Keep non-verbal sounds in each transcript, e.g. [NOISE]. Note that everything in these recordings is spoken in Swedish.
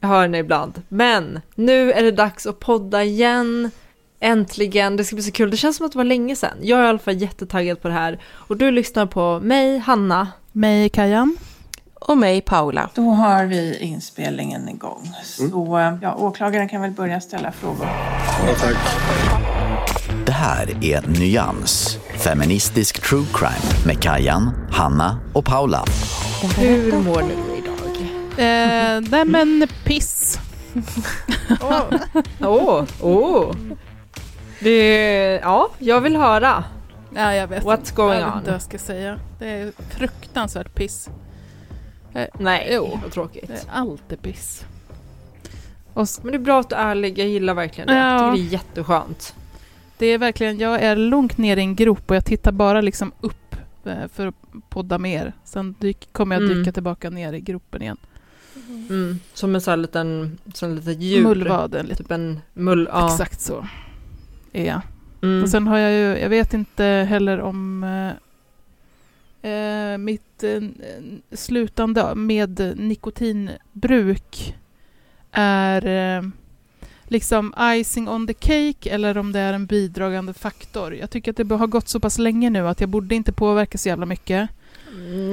Jag hör henne ibland. Men nu är det dags att podda igen. Äntligen, det ska bli så kul. Det känns som att det var länge sedan. Jag är i alla fall jättetaggad på det här. Och du lyssnar på mig, Hanna. Mig, Kajan. Och mig, Paula. Då har vi inspelningen igång. Så ja, åklagaren kan väl börja ställa frågor. Det här är Nyans, feministisk true crime med Kajan, Hanna och Paula. Hur mår du? Eh, nej men piss. Åh, åh. Det, ja, jag vill höra. Ja, jag vet What's going jag vet on? inte vad jag ska säga. Det är fruktansvärt piss. Nej, Jo. vad tråkigt. Det är alltid piss. Och Men det är bra att du är ärlig, jag gillar verkligen det. Ja. Jag tycker det är jätteskönt. det är verkligen, jag är långt ner i en grop och jag tittar bara liksom upp eh, för att podda mer. Sen dyk, kommer jag Mm. dyka tillbaka ner i gropen igen. Mm. Som en sån här liten, sån litet djur. Mullvaden. Typ en mull, ja. Exakt så är jag. Mm. Och sen har jag ju, jag vet inte heller om eh, eh, mitt eh, slutande med nikotinbruk är eh, liksom icing on the cake eller om det är en bidragande faktor. Jag tycker att det har gått så pass länge nu att jag borde inte påverka så jävla mycket.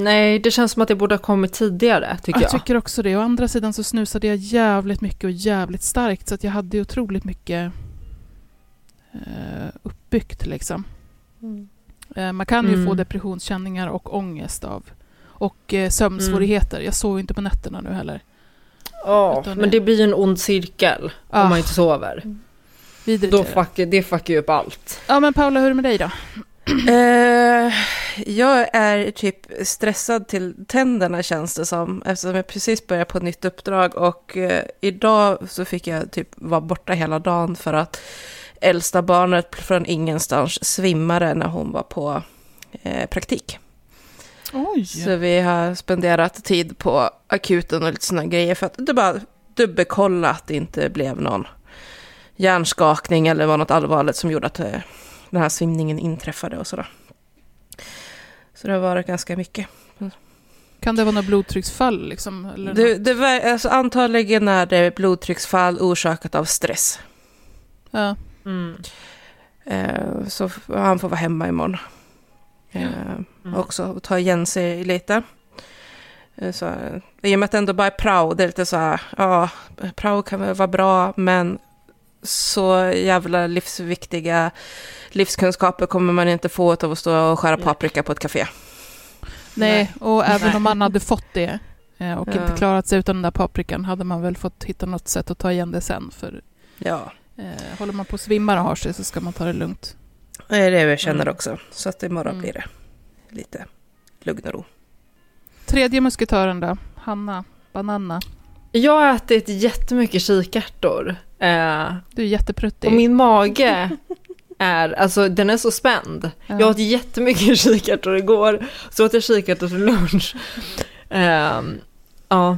Nej, det känns som att det borde ha kommit tidigare, tycker jag. jag tycker också det. Å andra sidan så snusade jag jävligt mycket och jävligt starkt så att jag hade otroligt mycket eh, uppbyggt liksom. Eh, man kan ju Mm. få depressionskänningar och ångest av och eh, sömnsvårigheter. Jag sover inte på nätterna nu heller. Ja, Utan men det- blir ju en ond cirkel Ah. om man inte sover. Vidrigt Då fuckar, det fuckar ju upp allt. Ja men Paula, hur är det med dig då? [CLEARS THROAT] Eh, jag är typ stressad till tänderna känns det som. Eftersom jag precis började på ett nytt uppdrag. Och eh, idag så fick jag typ vara borta hela dagen för att äldsta barnet från ingenstans svimmade när hon var på eh, praktik. Oj! Så vi har spenderat tid på akuten och lite sådana grejer för att det bara dubbelkolla att det inte blev någon hjärnskakning eller var något allvarligt som gjorde att den här svimningen inträffade och sådär. Så det har varit ganska mycket. Kan det vara något blodtrycksfall liksom? Eller Det, något? det var, alltså, antagligen är det blodtrycksfall orsakat av stress. Ja. Mm. Eh, så han får vara hemma imorgon. Eh, Mm. Också ta igen sig lite. Eh, Så, I och med att det ändå bara är prao, det är lite så här, ja, prao kan vara bra, men så jävla livsviktiga livskunskaper kommer man inte få av att stå och skära paprika på ett café. Nej, och även Nej. om man hade fått det eh, och Ja. inte klarat sig utan den där paprikan hade man väl fått hitta något sätt att ta igen det sen. För Ja, eh, håller man på och svimmar och har sig så ska man ta det lugnt. det är det jag känner Mm. också. Så att imorgon Mm. blir det lite lugn och ro. Tredje musketören då? Hanna, Banana. Jag har ätit jättemycket kikärtor. Eh, Du är jättepruttig. och min mage är, alltså den är så spänd. Ja. Jag åt jättemycket [LAUGHS] kikärtor igår, så åt jag kikärtor till lunch. Ehm, ja,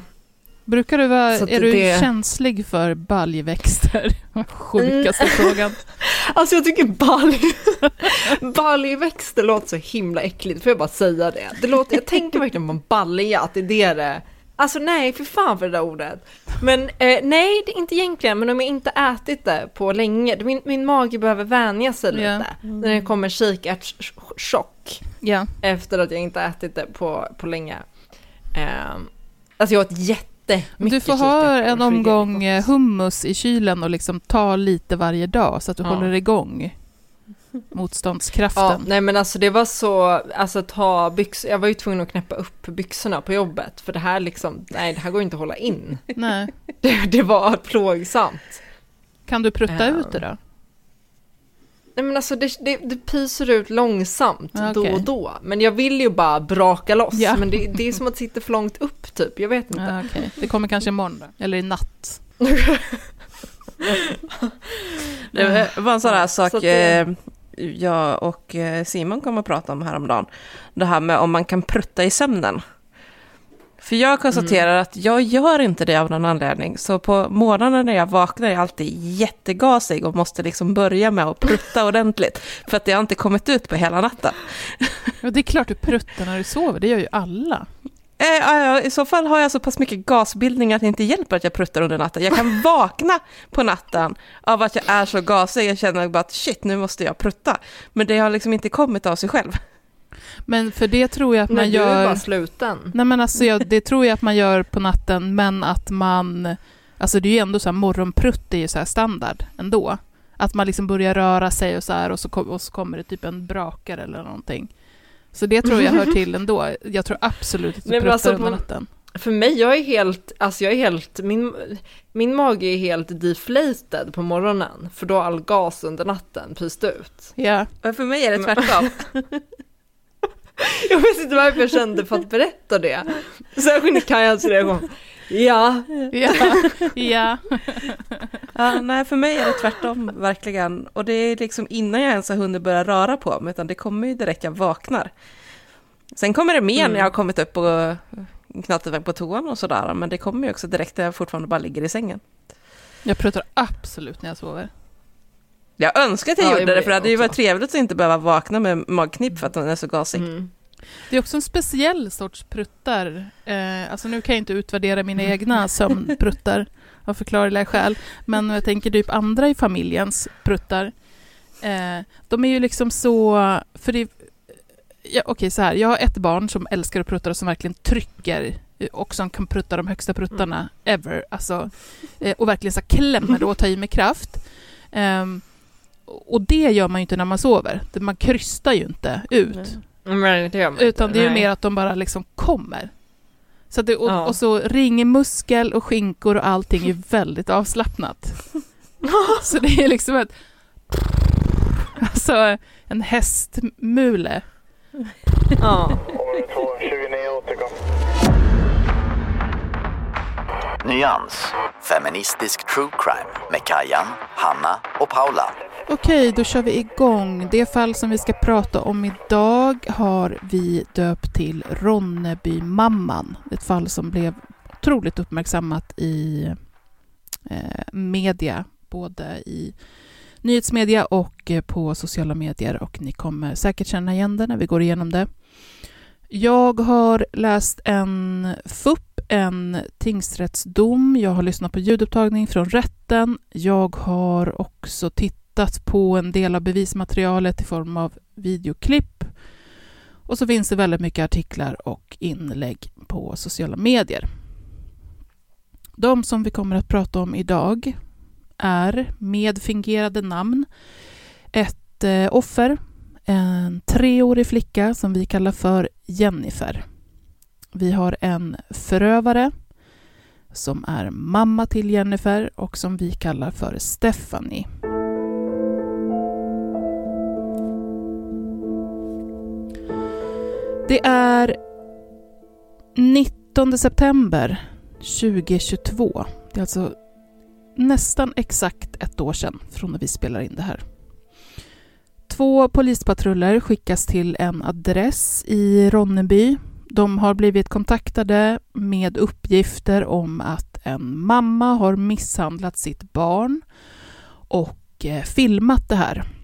Brukar du vara, är du det- känslig för baljväxter? [LAUGHS] Sjukaste Mm. frågan. [LAUGHS] alltså jag tycker balj, baljväxter låter så himla äckligt, får jag bara säga det? det låter, jag tänker verkligen på balja, att det är det Alltså nej, för fan för det där ordet. Men eh, nej, det är inte egentligen, men om jag inte ätit det på länge, min, min mage behöver vänja sig lite. Ja. När det kommer kikärtschock. Ja. efter att jag inte ätit det på, på länge. Um, alltså jag åt jättemycket Du får ha en omgång eh, hummus i kylen och liksom ta lite varje dag så att du Ja. håller igång motståndskraften. Ja, nej men alltså det var så, alltså ta byxor, jag var ju tvungen att knäppa upp byxorna på jobbet för det här liksom, nej det här går inte att hålla in. Nej. [LAUGHS] Det, det var plågsamt. Kan du prutta Ja. ut det då? Nej men alltså det, det, det pyser ut långsamt Ja, då och då. Men jag vill ju bara braka loss. Ja. Men det, det är som att sitta för långt upp typ, jag vet inte. Ja, okej. Det kommer kanske imorgon då? Eller i natt? [LAUGHS] Det var en sån här sak Så det- eh, jag och eh, Simon kom att prata om häromdagen. Det här med om man kan prutta i sömnen. För jag konstaterar Mm. att jag gör inte det av någon anledning. Så på morgonen när jag vaknar är jag alltid jättegasig och måste liksom börja med att prutta ordentligt. För att det har inte kommit ut på hela natten. Ja, det är klart du pruttar när du sover, det gör ju alla. Eh, I så fall har jag så pass mycket gasbildning att det inte hjälper att jag pruttar under natten. Jag kan [LAUGHS] vakna på natten av att jag är så gasig. Jag känner bara att shit, nu måste jag prutta. Men det har liksom inte kommit av sig själv. Men för det tror jag att man Men du är gör... bara sluten. Nej men alltså jag, [LAUGHS] det tror jag att man gör på natten, men att man... Alltså det är ju ändå så här, morgonprutt är ju så här standard ändå. Att man liksom börjar röra sig och så här och så, och så kommer det typ en brakare eller någonting. Så det tror jag hör [LAUGHS] till ändå. Jag tror absolut att du men pruttar alltså, under natten. För mig, jag är helt, alltså jag är helt, min, min mage är helt deflated på morgonen, för då har all gas under natten pyst ut. Ja. Och för mig är det tvärtom. [LAUGHS] Jag vet inte varför jag kände för att berätta det. Särskilt Kajans reaktion. Ja, Ja. ja. Ja, nej, för mig är det tvärtom, verkligen. Och det är liksom innan jag ens har hunnit börja röra på mig, utan det kommer ju direkt jag vaknar. Sen kommer det mer Mm. när jag har kommit upp och knatat iväg på toan och sådär, men det kommer ju också direkt när jag fortfarande bara ligger i sängen. Jag pruttar absolut när jag sover. Jag önskar att jag Ja, gjorde det det, för det hade ju varit trevligt att inte behöva vakna med magknip för att den är så gasig. mm. Det är också en speciell sorts pruttar. Eh, alltså nu kan jag inte utvärdera mina egna sömnpruttar [LAUGHS] av förklarliga skäl. Men jag tänker typ andra i familjens pruttar. Eh, de är ju liksom så... För det, ja, Okej, så här. Jag har ett barn som älskar att prutta och som verkligen trycker eh, och som kan prutta de högsta pruttarna ever. Alltså, eh, och verkligen så klämmer och tar i med kraft. Ehm, och det gör man ju inte när man sover. Man krystar ju inte ut. Men det gör man Utan inte, det är ju nej. mer att de bara liksom kommer. Så att det, och, Ja. och så ringmuskel och skinkor och allting är väldigt avslappnat. [LAUGHS] så det är liksom ett... Alltså en hästmule. Ja. Nyans. Feministisk true crime med Kajan, Hanna och Paula. Okej, då kör vi igång. Det fall som vi ska prata om idag har vi döpt till Ronnebymamman. Ett fall som blev otroligt uppmärksammat i eh, media, både i nyhetsmedia och eh, på sociala medier och ni kommer säkert känna igen det när vi går igenom det. Jag har läst en FUP, en tingsrättsdom. Jag har lyssnat på ljudupptagning från rätten. Jag har också tittat tittat på en del av bevismaterialet i form av videoklipp. Och så finns det väldigt mycket artiklar och inlägg på sociala medier. De som vi kommer att prata om idag är med fingerade namn ett eh, offer, en treårig flicka som vi kallar för Jennifer. Vi har en förövare som är mamma till Jennifer och som vi kallar för Stephanie. Det är 19 september 2022. Det är alltså nästan exakt ett år sedan från när vi spelar in det här. Två polispatruller skickas till en adress i Ronneby. De har blivit kontaktade med uppgifter om att en mamma har misshandlat sitt barn och eh, filmat det här.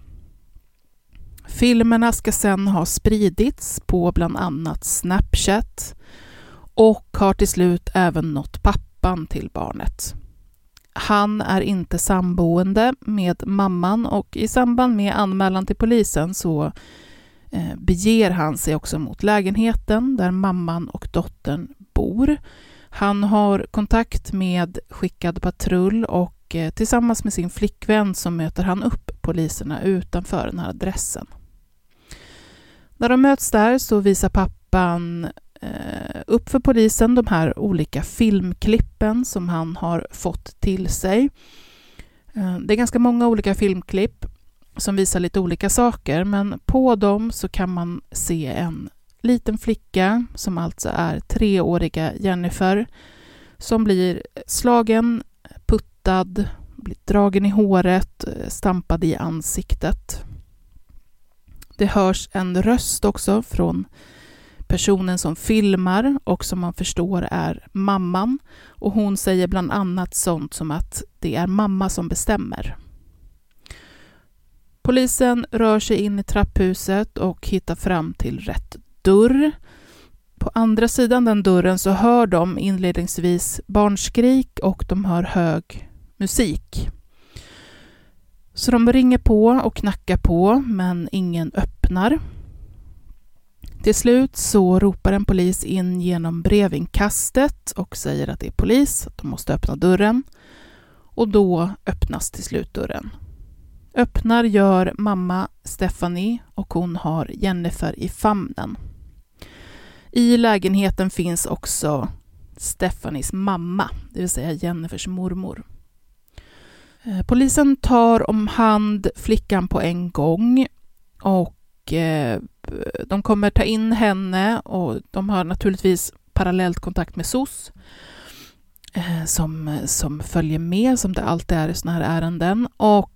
Filmerna ska sedan ha spridits på bland annat Snapchat och har till slut även nått pappan till barnet. Han är inte samboende med mamman och i samband med anmälan till polisen så eh, beger han sig också mot lägenheten där mamman och dottern bor. Han har kontakt med skickad patrull och eh, tillsammans med sin flickvän så möter han upp poliserna utanför den här adressen. När de möts där så visar pappan eh, upp för polisen de här olika filmklippen som han har fått till sig. Eh, det är ganska många olika filmklipp som visar lite olika saker, men på dem så kan man se en liten flicka som alltså är treåriga Jennifer som blir slagen, puttad, blir dragen i håret, eh, stampad i ansiktet. Det hörs en röst också från personen som filmar och som man förstår är mamman. Och hon säger bland annat sånt som att det är mamma som bestämmer. Polisen rör sig in i trapphuset och hittar fram till rätt dörr. På andra sidan den dörren så hör de inledningsvis barnskrik och de hör hög musik. Så de ringer på och knackar på, men ingen öppnar. Till slut så ropar en polis in genom brevinkastet och säger att det är polis, att de måste öppna dörren. Och då öppnas till slut dörren. Öppnar gör mamma Stephanie och hon har Jennifer i famnen. I lägenheten finns också Stephanies mamma, det vill säga Jennifers mormor. Eh, polisen tar om hand flickan på en gång och eh, de kommer ta in henne och de har naturligtvis parallellt kontakt med SOS eh, som, som följer med, som det alltid är i sådana här ärenden. Och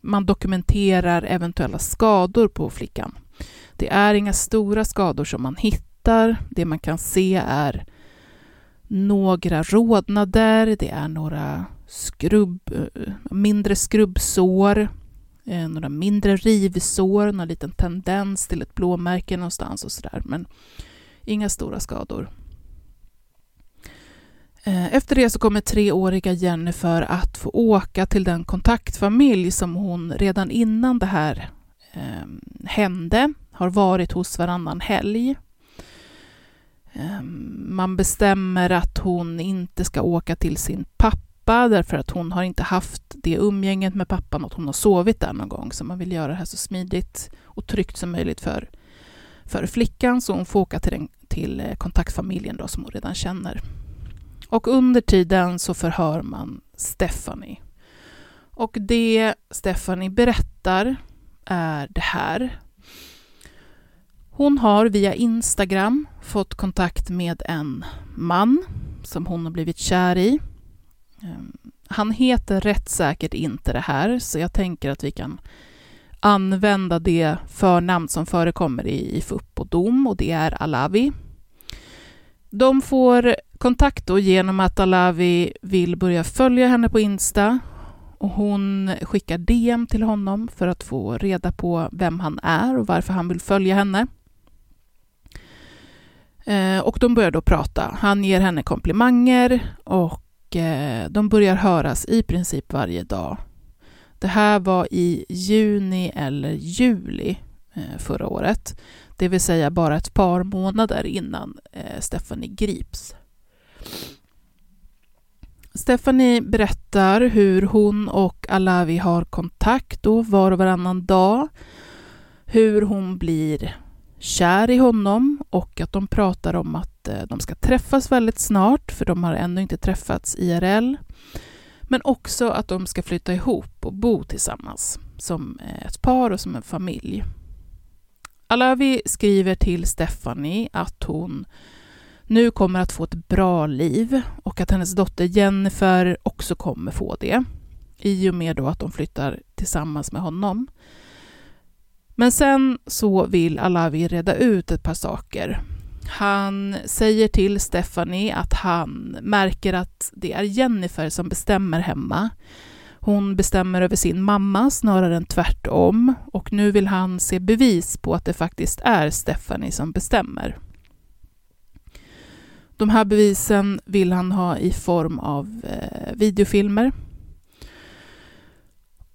man dokumenterar eventuella skador på flickan. Det är inga stora skador som man hittar. Det man kan se är några rodnader, det är några skrubb, eh, mindre skrubbsår, eh, några mindre rivsår, någon liten tendens till ett blåmärke någonstans och sådär, men inga stora skador. Eh, efter det så kommer treåriga Jennifer att få åka till den kontaktfamilj som hon redan innan det här eh, hände har varit hos varannan helg. Eh, man bestämmer att hon inte ska åka till sin pappa pappa därför att hon har inte haft det umgänget med pappan och hon har sovit där någon gång. Så man vill göra det här så smidigt och tryggt som möjligt för, för flickan så hon får åka till, den, till eh, kontaktfamiljen då, som hon redan känner. Och under tiden så förhör man Stephanie. Och det Stephanie berättar är det här. Hon har via Instagram fått kontakt med en man som hon har blivit kär i. Ehm, han heter rätt säkert inte det här, så jag tänker att vi kan använda det förnamn som förekommer i, i FUP och DOM, och det är Alavi. De får kontakt då genom att Alavi vill börja följa henne på Insta och hon skickar DM till honom för att få reda på vem han är och varför han vill följa henne. Ehm, och de börjar då prata. Han ger henne komplimanger och och eh, de börjar höras i princip varje dag. Det här var i juni eller juli eh, förra året, det vill säga bara ett par månader innan eh, Stephanie grips. Stephanie berättar hur hon och Alavi har kontakt då var och varannan dag, hur hon blir kär i honom och att de pratar om att eh, de ska träffas väldigt snart, för de har ännu inte träffats IRL. Men också att de ska flytta ihop och bo tillsammans som eh, ett par och som en familj. Alavi skriver till Stephanie att hon nu kommer att få ett bra liv och att hennes dotter Jennifer också kommer få det i och med då att de flyttar tillsammans med honom. Men sen så vill Alavi reda ut ett par saker. Han säger till Stephanie att han märker att det är Jennifer som bestämmer hemma. Hon bestämmer över sin mamma snarare än tvärtom och nu vill han se bevis på att det faktiskt är Stephanie som bestämmer. De här bevisen vill han ha i form av eh, videofilmer.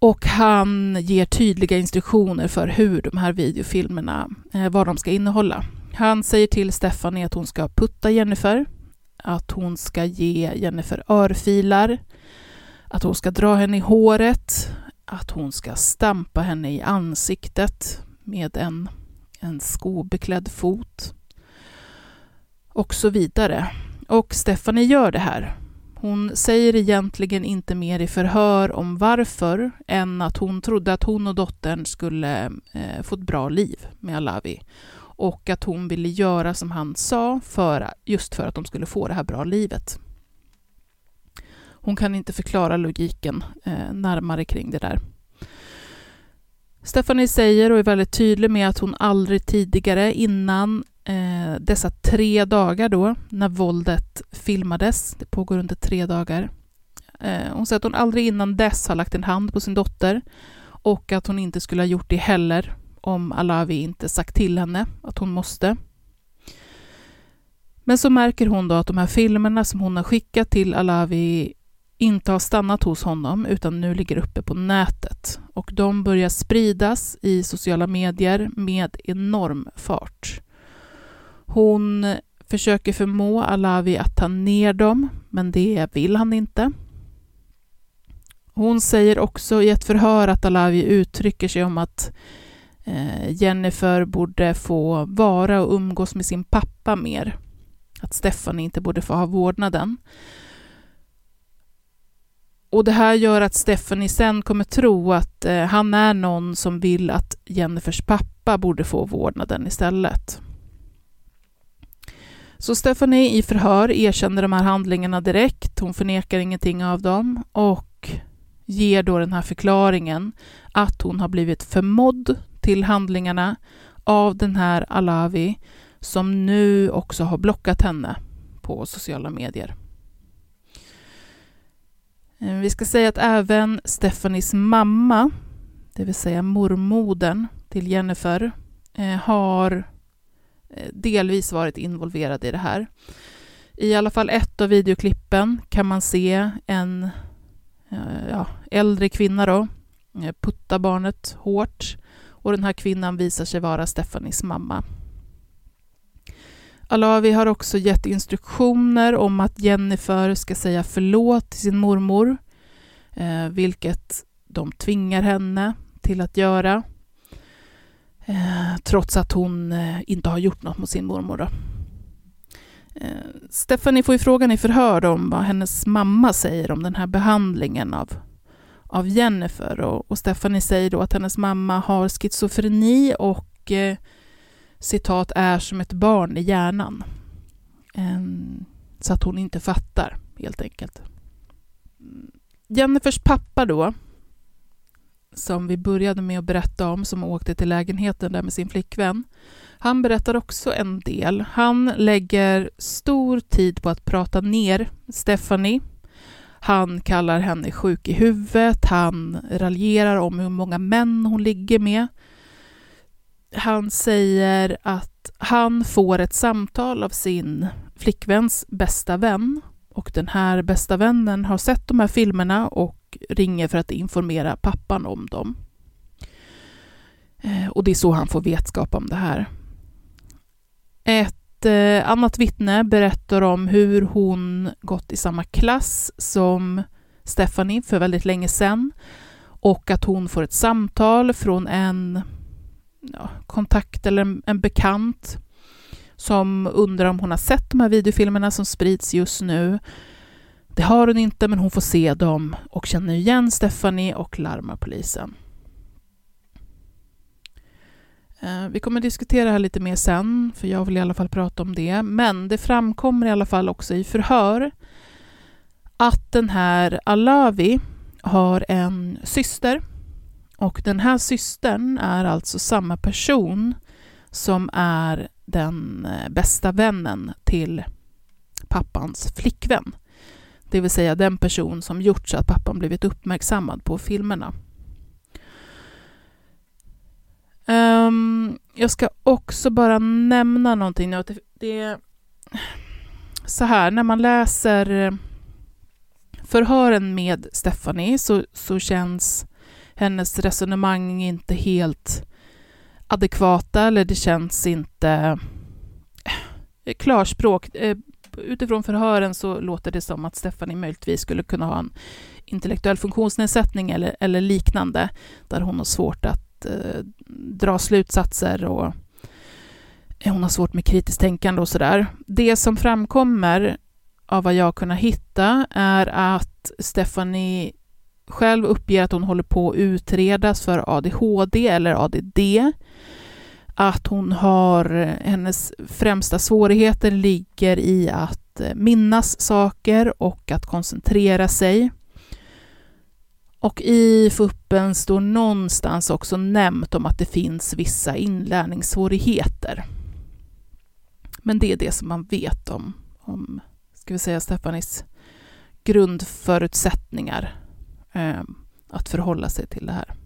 Och han ger tydliga instruktioner för hur de här videofilmerna, eh, vad de ska innehålla. Han säger till Stephanie att hon ska putta Jennifer, att hon ska ge Jennifer örfilar, att hon ska dra henne i håret, att hon ska stampa henne i ansiktet med en, en skobeklädd fot och så vidare. Och Stephanie gör det här. Hon säger egentligen inte mer i förhör om varför än att hon trodde att hon och dottern skulle eh, få ett bra liv med Alavi och att hon ville göra som han sa för, just för att de skulle få det här bra livet. Hon kan inte förklara logiken eh, närmare kring det där. Stephanie säger och är väldigt tydlig med att hon aldrig tidigare innan eh, dessa tre dagar då, när våldet filmades, det pågår under tre dagar, eh, hon säger att hon aldrig innan dess har lagt en hand på sin dotter och att hon inte skulle ha gjort det heller om Alavi inte sagt till henne att hon måste. Men så märker hon då att de här filmerna som hon har skickat till Alavi inte har stannat hos honom utan nu ligger uppe på nätet. Och de börjar spridas i sociala medier med enorm fart. Hon försöker förmå Alavi att ta ner dem, men det vill han inte. Hon säger också i ett förhör att Alavi uttrycker sig om att eh, Jennifer borde få vara och umgås med sin pappa mer. Att Stefan inte borde få ha vårdnaden. Och det här gör att Stephanie sen kommer tro att eh, han är någon som vill att Jennifers pappa borde få vårdnaden istället. Så Stephanie i förhör erkänner de här handlingarna direkt, hon förnekar ingenting av dem och ger då den här förklaringen att hon har blivit förmådd till handlingarna av den här Alavi som nu också har blockat henne på sociala medier. Eh, vi ska säga att även Stephanies mamma, det vill säga mormodern till Jennifer, eh, har Eh, delvis varit involverad i det här. I alla fall ett av videoklippen kan man se en eh, ja, äldre kvinna då, eh, putta barnet hårt och den här kvinnan visar sig vara Stephanies mamma. Alavi har också gett instruktioner om att Jennifer ska säga förlåt till sin mormor, vilket de tvingar henne till att göra, eh, trots att hon eh, inte har gjort något mot sin mormor. Då. Eh, Stephanie får ju frågan i förhör om vad hennes mamma säger om den här behandlingen av, av Jennifer och, och Stephanie säger då att hennes mamma har schizofreni och eh, citat, är som ett barn i hjärnan. Ehm, så att hon inte fattar, helt enkelt. Mm. Jennifers pappa då, som vi började med att berätta om, som åkte till lägenheten där med sin flickvän, han berättar också en del. Han lägger stor tid på att prata ner Stephanie. Han kallar henne sjuk i huvudet, han raljerar om hur många män hon ligger med han säger att han får ett samtal av sin flickväns bästa vän och den här bästa vännen har sett de här filmerna och ringer för att informera pappan om dem. Eh, och det är så han får vetskap om det här. Ett eh, annat vittne berättar om hur hon gått i samma klass som Stephanie för väldigt länge sedan och att hon får ett samtal från en ja, kontakt eller en, en bekant som undrar om hon har sett de här videofilmerna som sprids just nu. Det har hon inte, men hon får se dem och känner igen Stephanie och larmar polisen. Eh, vi kommer diskutera det här lite mer sen, för jag vill i alla fall prata om det. Men det framkommer i alla fall också i förhör att den här Alavi har en syster Och den här systern är alltså samma person som är den eh, bästa vännen till pappans flickvän. Det vill säga den person som gjort så att pappan blivit uppmärksammad på filmerna. Um, jag ska också bara nämna någonting. Det, det är så här, när man läser förhören med Stephanie så, så känns hennes resonemang inte helt adekvata eller det känns inte eh, klarspråk. Eh, Utifrån förhören så låter det som att Stephanie möjligtvis skulle kunna ha en intellektuell funktionsnedsättning eller, eller liknande, där hon har svårt att eh, dra slutsatser och eh, hon har svårt med kritiskt tänkande och sådär. Det som framkommer av vad jag kunnat hitta är att Stephanie själv uppger att hon håller på att utredas för ADHD eller ADD. Att hon har, eh, hennes främsta svårigheter ligger i att eh, minnas saker och att koncentrera sig. Och i FUPen står någonstans också nämnt om att det finns vissa inlärningssvårigheter. Men det är det som man vet om, om ska vi säga Stefanis grundförutsättningar eh, att förhålla sig till det här.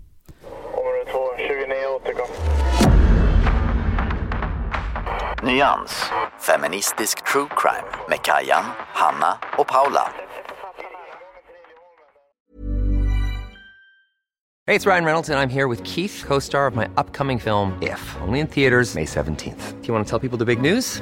Nyans, feministisk true crime med Kajan, Hanna och Paula. Hey, it's Ryan Reynolds and I'm here with Keith, co-star of my upcoming film If, only in theaters May 17th. Do you want to tell people the big news?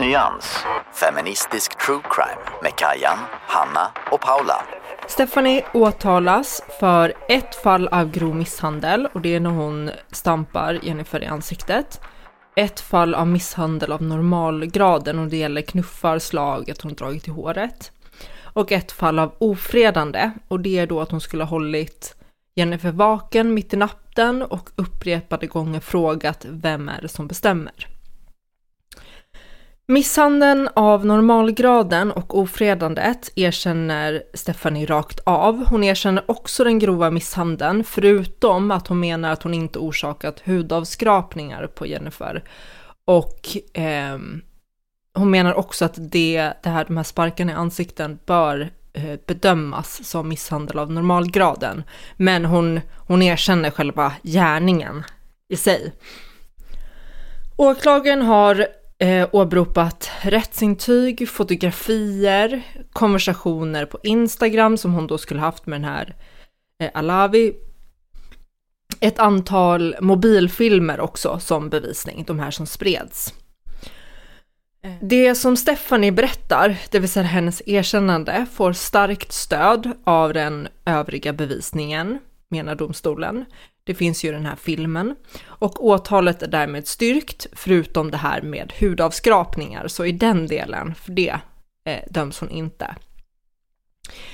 Nyans, feministisk true crime med Kajan, Hanna och Paula. Stephanie åtalas för ett fall av grov misshandel och det är när hon stampar Jennifer i ansiktet. Ett fall av misshandel av normalgraden och det gäller knuffar, slag, att hon dragit i håret. Och ett fall av ofredande och det är då att hon skulle ha hållit Jennifer vaken mitt i natten och upprepade gånger frågat vem är det som bestämmer. Misshandeln av normalgraden och ofredandet erkänner Stephanie rakt av. Hon erkänner också den grova misshandeln, förutom att hon menar att hon inte orsakat hudavskrapningar på Jennifer. Och eh, hon menar också att det, det här, de här sparkarna i ansikten bör eh, bedömas som misshandel av normalgraden. Men hon, hon erkänner själva gärningen i sig. Åklagaren har eh, åberopat rättsintyg, fotografier, konversationer på Instagram som hon då skulle haft med den här eh, Alavi. Ett antal mobilfilmer också som bevisning, de här som spreds. Det som Stephanie berättar, det vill säga hennes erkännande, får starkt stöd av den övriga bevisningen, menar domstolen. Det finns ju den här filmen och åtalet är därmed styrkt, förutom det här med hudavskrapningar, så i den delen, för det eh, döms hon inte.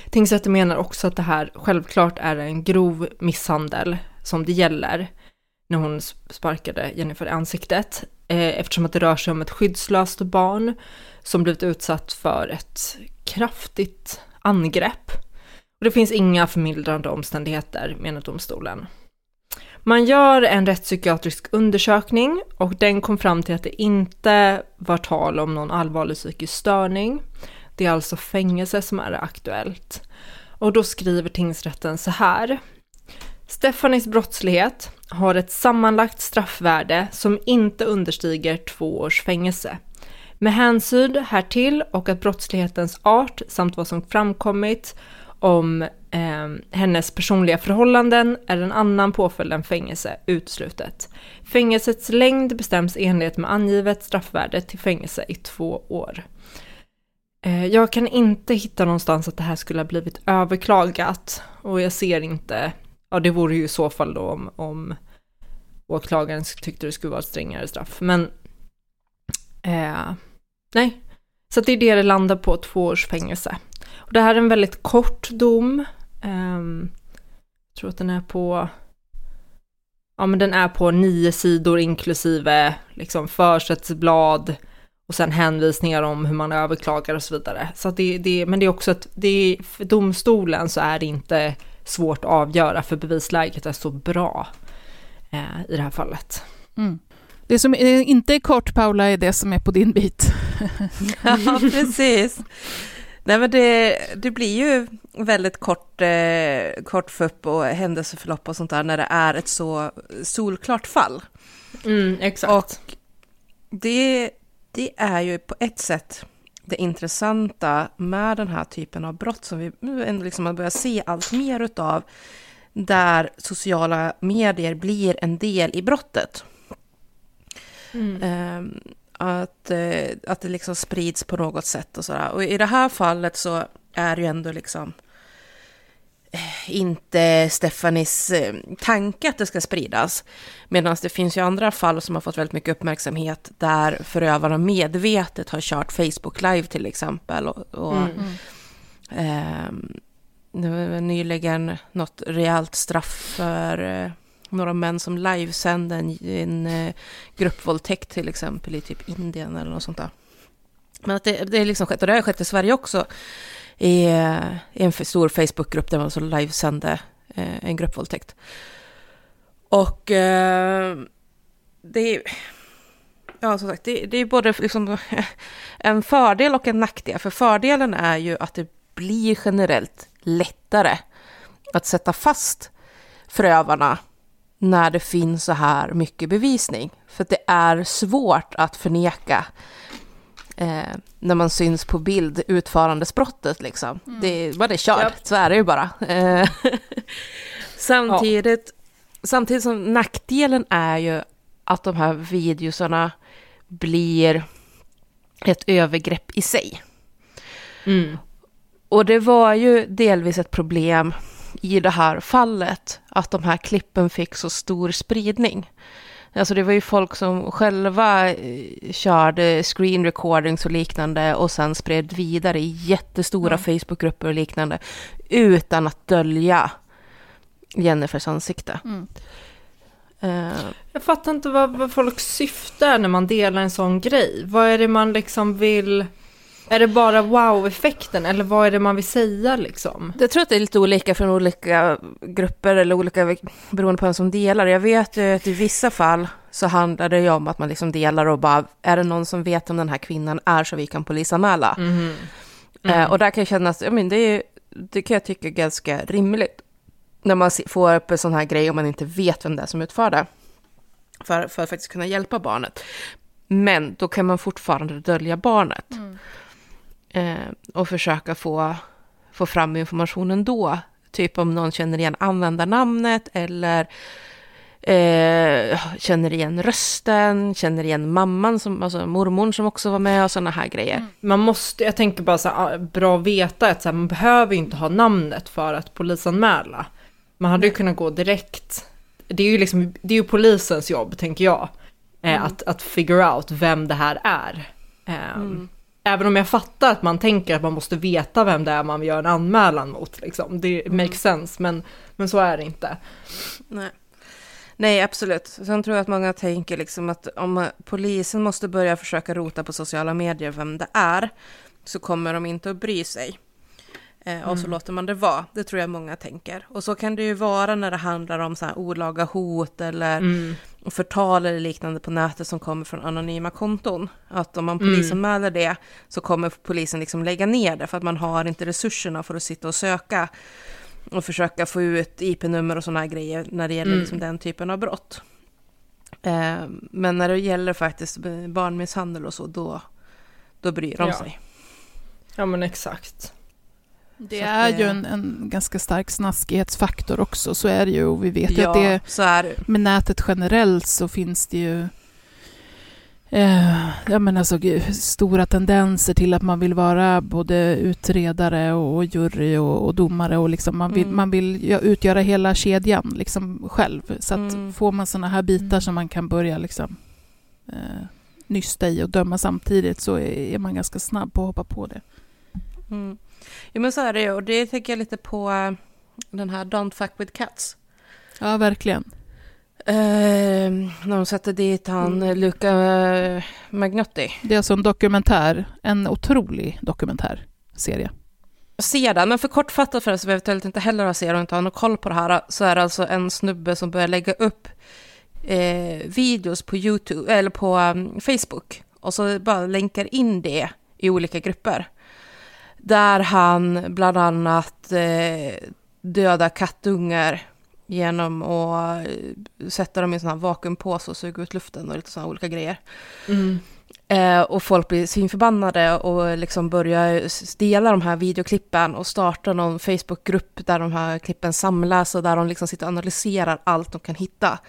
Tingsrätten menar också att det här självklart är en grov misshandel som det gäller när hon sparkade Jennifer i ansiktet, eh, eftersom att det rör sig om ett skyddslöst barn som blivit utsatt för ett kraftigt angrepp. Och det finns inga förmildrande omständigheter, menar domstolen. Man gör en rättspsykiatrisk undersökning och den kom fram till att det inte var tal om någon allvarlig psykisk störning. Det är alltså fängelse som är aktuellt. Och då skriver tingsrätten så här. Stefanis brottslighet har ett sammanlagt straffvärde som inte understiger två års fängelse. Med hänsyn härtill och att brottslighetens art samt vad som framkommit om eh, hennes personliga förhållanden är en annan påföljd än fängelse uteslutet. Fängelsets längd bestäms i enlighet med angivet straffvärde till fängelse i två år. Eh, jag kan inte hitta någonstans att det här skulle ha blivit överklagat och jag ser inte, ja det vore ju i så fall då om, om åklagaren tyckte det skulle vara ett strängare straff, men eh, nej. Så det är det det landar på, två års fängelse. Och det här är en väldigt kort dom. Um, jag tror att den är på, ja men den är på nio sidor inklusive liksom försättsblad och sen hänvisningar om hur man överklagar och så vidare. Så det, det, men det är också att det för domstolen så är det inte svårt att avgöra för bevisläget är så bra eh, i det här fallet. Mm. Det som inte är kort, Paula, är det som är på din bit. [LAUGHS] ja, precis. Nej, men det, det blir ju väldigt kort, eh, kort fupp och händelseförlopp och sånt där när det är ett så solklart fall. Mm, exakt. Och det, det är ju på ett sätt det intressanta med den här typen av brott som vi nu ändå liksom börjar se allt mer utav, där sociala medier blir en del i brottet. Mm. Um, att, eh, att det liksom sprids på något sätt och sådär. Och i det här fallet så är det ju ändå liksom eh, inte Stefanis eh, tanke att det ska spridas. Medan det finns ju andra fall som har fått väldigt mycket uppmärksamhet där förövarna medvetet har kört Facebook live till exempel. Och, och mm. eh, det var nyligen något rejält straff för eh, några män som livesände en, en eh, gruppvåldtäkt till exempel i typ Indien eller något sånt där. Men att det, det är liksom skett, och det har skett i Sverige också, i, eh, i en stor Facebookgrupp där man så livesände eh, en gruppvåldtäkt. Och eh, det är, ja som sagt, det, det är både liksom [LAUGHS] en fördel och en nackdel. För fördelen är ju att det blir generellt lättare att sätta fast förövarna när det finns så här mycket bevisning. För det är svårt att förneka eh, när man syns på bild utförandesbrottet liksom. Mm. Det, bara det är kört, yep. så är det ju bara. Eh, [LAUGHS] samtidigt, ja. samtidigt som nackdelen är ju att de här videosarna blir ett övergrepp i sig. Mm. Och det var ju delvis ett problem i det här fallet att de här klippen fick så stor spridning. Alltså det var ju folk som själva eh, körde screen recordings och liknande och sen spred vidare i jättestora mm. Facebookgrupper och liknande utan att dölja Jennifers ansikte. Mm. Uh, jag fattar inte vad, vad folk syftar när man delar en sån grej. Vad är det man liksom vill är det bara wow-effekten eller vad är det man vill säga liksom? Jag tror att det är lite olika från olika grupper eller olika beroende på vem som delar. Jag vet ju att i vissa fall så handlar det ju om att man liksom delar och bara, är det någon som vet om den här kvinnan är så vi kan polisanmäla? Mm. Mm. Eh, och där kan jag känna att, men det, är, det kan jag tycka är ganska rimligt. När man får upp en sån här grej om man inte vet vem det är som utför det. För, för att faktiskt kunna hjälpa barnet. Men då kan man fortfarande dölja barnet. Mm eh, och försöka få, få fram informationen då. Typ om någon känner igen användarnamnet eller eh, känner igen rösten, känner igen mamman, som, alltså mormor som också var med och sådana här grejer. Mm. Man måste, jag tänker bara så här, ah, bra att veta att så här, man behöver inte ha namnet för att polisanmäla. Man hade ju kunnat gå direkt. Det är ju liksom, det är ju polisens jobb, tänker jag. Eh, mm. att, att figure out vem det här är. Um, mm även om jag fattar att man tänker att man måste veta vem det är man gör en anmälan mot, liksom. det mm. makes sense, men, men så är det inte. Nej. Nej, absolut. Sen tror jag att många tänker liksom att om polisen måste börja försöka rota på sociala medier vem det är, så kommer de inte att bry sig. Eh, och mm. så låter man det vara. Det tror jag många tänker. Och så kan det ju vara när det handlar om så här olaga hot eller mm. Förtal eller liknande på nätet som kommer från anonyma konton. Att om man mm. polisanmäler det så kommer polisen liksom lägga ner det för att man har inte resurserna för att sitta och söka och försöka få ut IP-nummer och sådana grejer när det gäller Mm. liksom den typen av brott. Eh, men när det gäller faktiskt barnmisshandel och så, då, då bryr de Ja. sig. Ja men exakt. Det Så är det- ju en, en ganska stark snaskighetsfaktor också, så är det ju. Och vi vet ju Ja, att det så är det. med nätet generellt så finns det ju eh, ja, men alltså, gud, stora tendenser till att man vill vara både utredare och, och jury och, och domare och liksom man vill, Mm. man vill ja, utgöra hela kedjan liksom själv. Så att Mm. får man sådana här bitar Mm. som man kan börja liksom, eh, nysta i och döma samtidigt så är, är man ganska snabb på att hoppa på det. Mm. Jo men så är det ju, och det tänker jag lite på eh, den här Don't fuck with cats. Ja, verkligen. Eh, när de sätter dit han Mm. Luca eh, Magnotti. Det är alltså en dokumentär, en otrolig dokumentärserie. Se den, men för kortfattat för er som eventuellt inte heller har sett och inte har någon koll på det här, så är det alltså en snubbe som börjar lägga upp eh, videos på YouTube, eller på um, Facebook, och så bara länkar in det i olika grupper. Där han bland annat eh, dödar kattungar genom att eh, sätta dem i en sån här vakuumpåse och suga ut luften och lite sådana olika grejer. Mm. Eh, och folk blir svinförbannade och liksom börjar dela de här videoklippen och starta någon Facebookgrupp där de här klippen samlas och där de liksom sitter och analyserar allt de kan hitta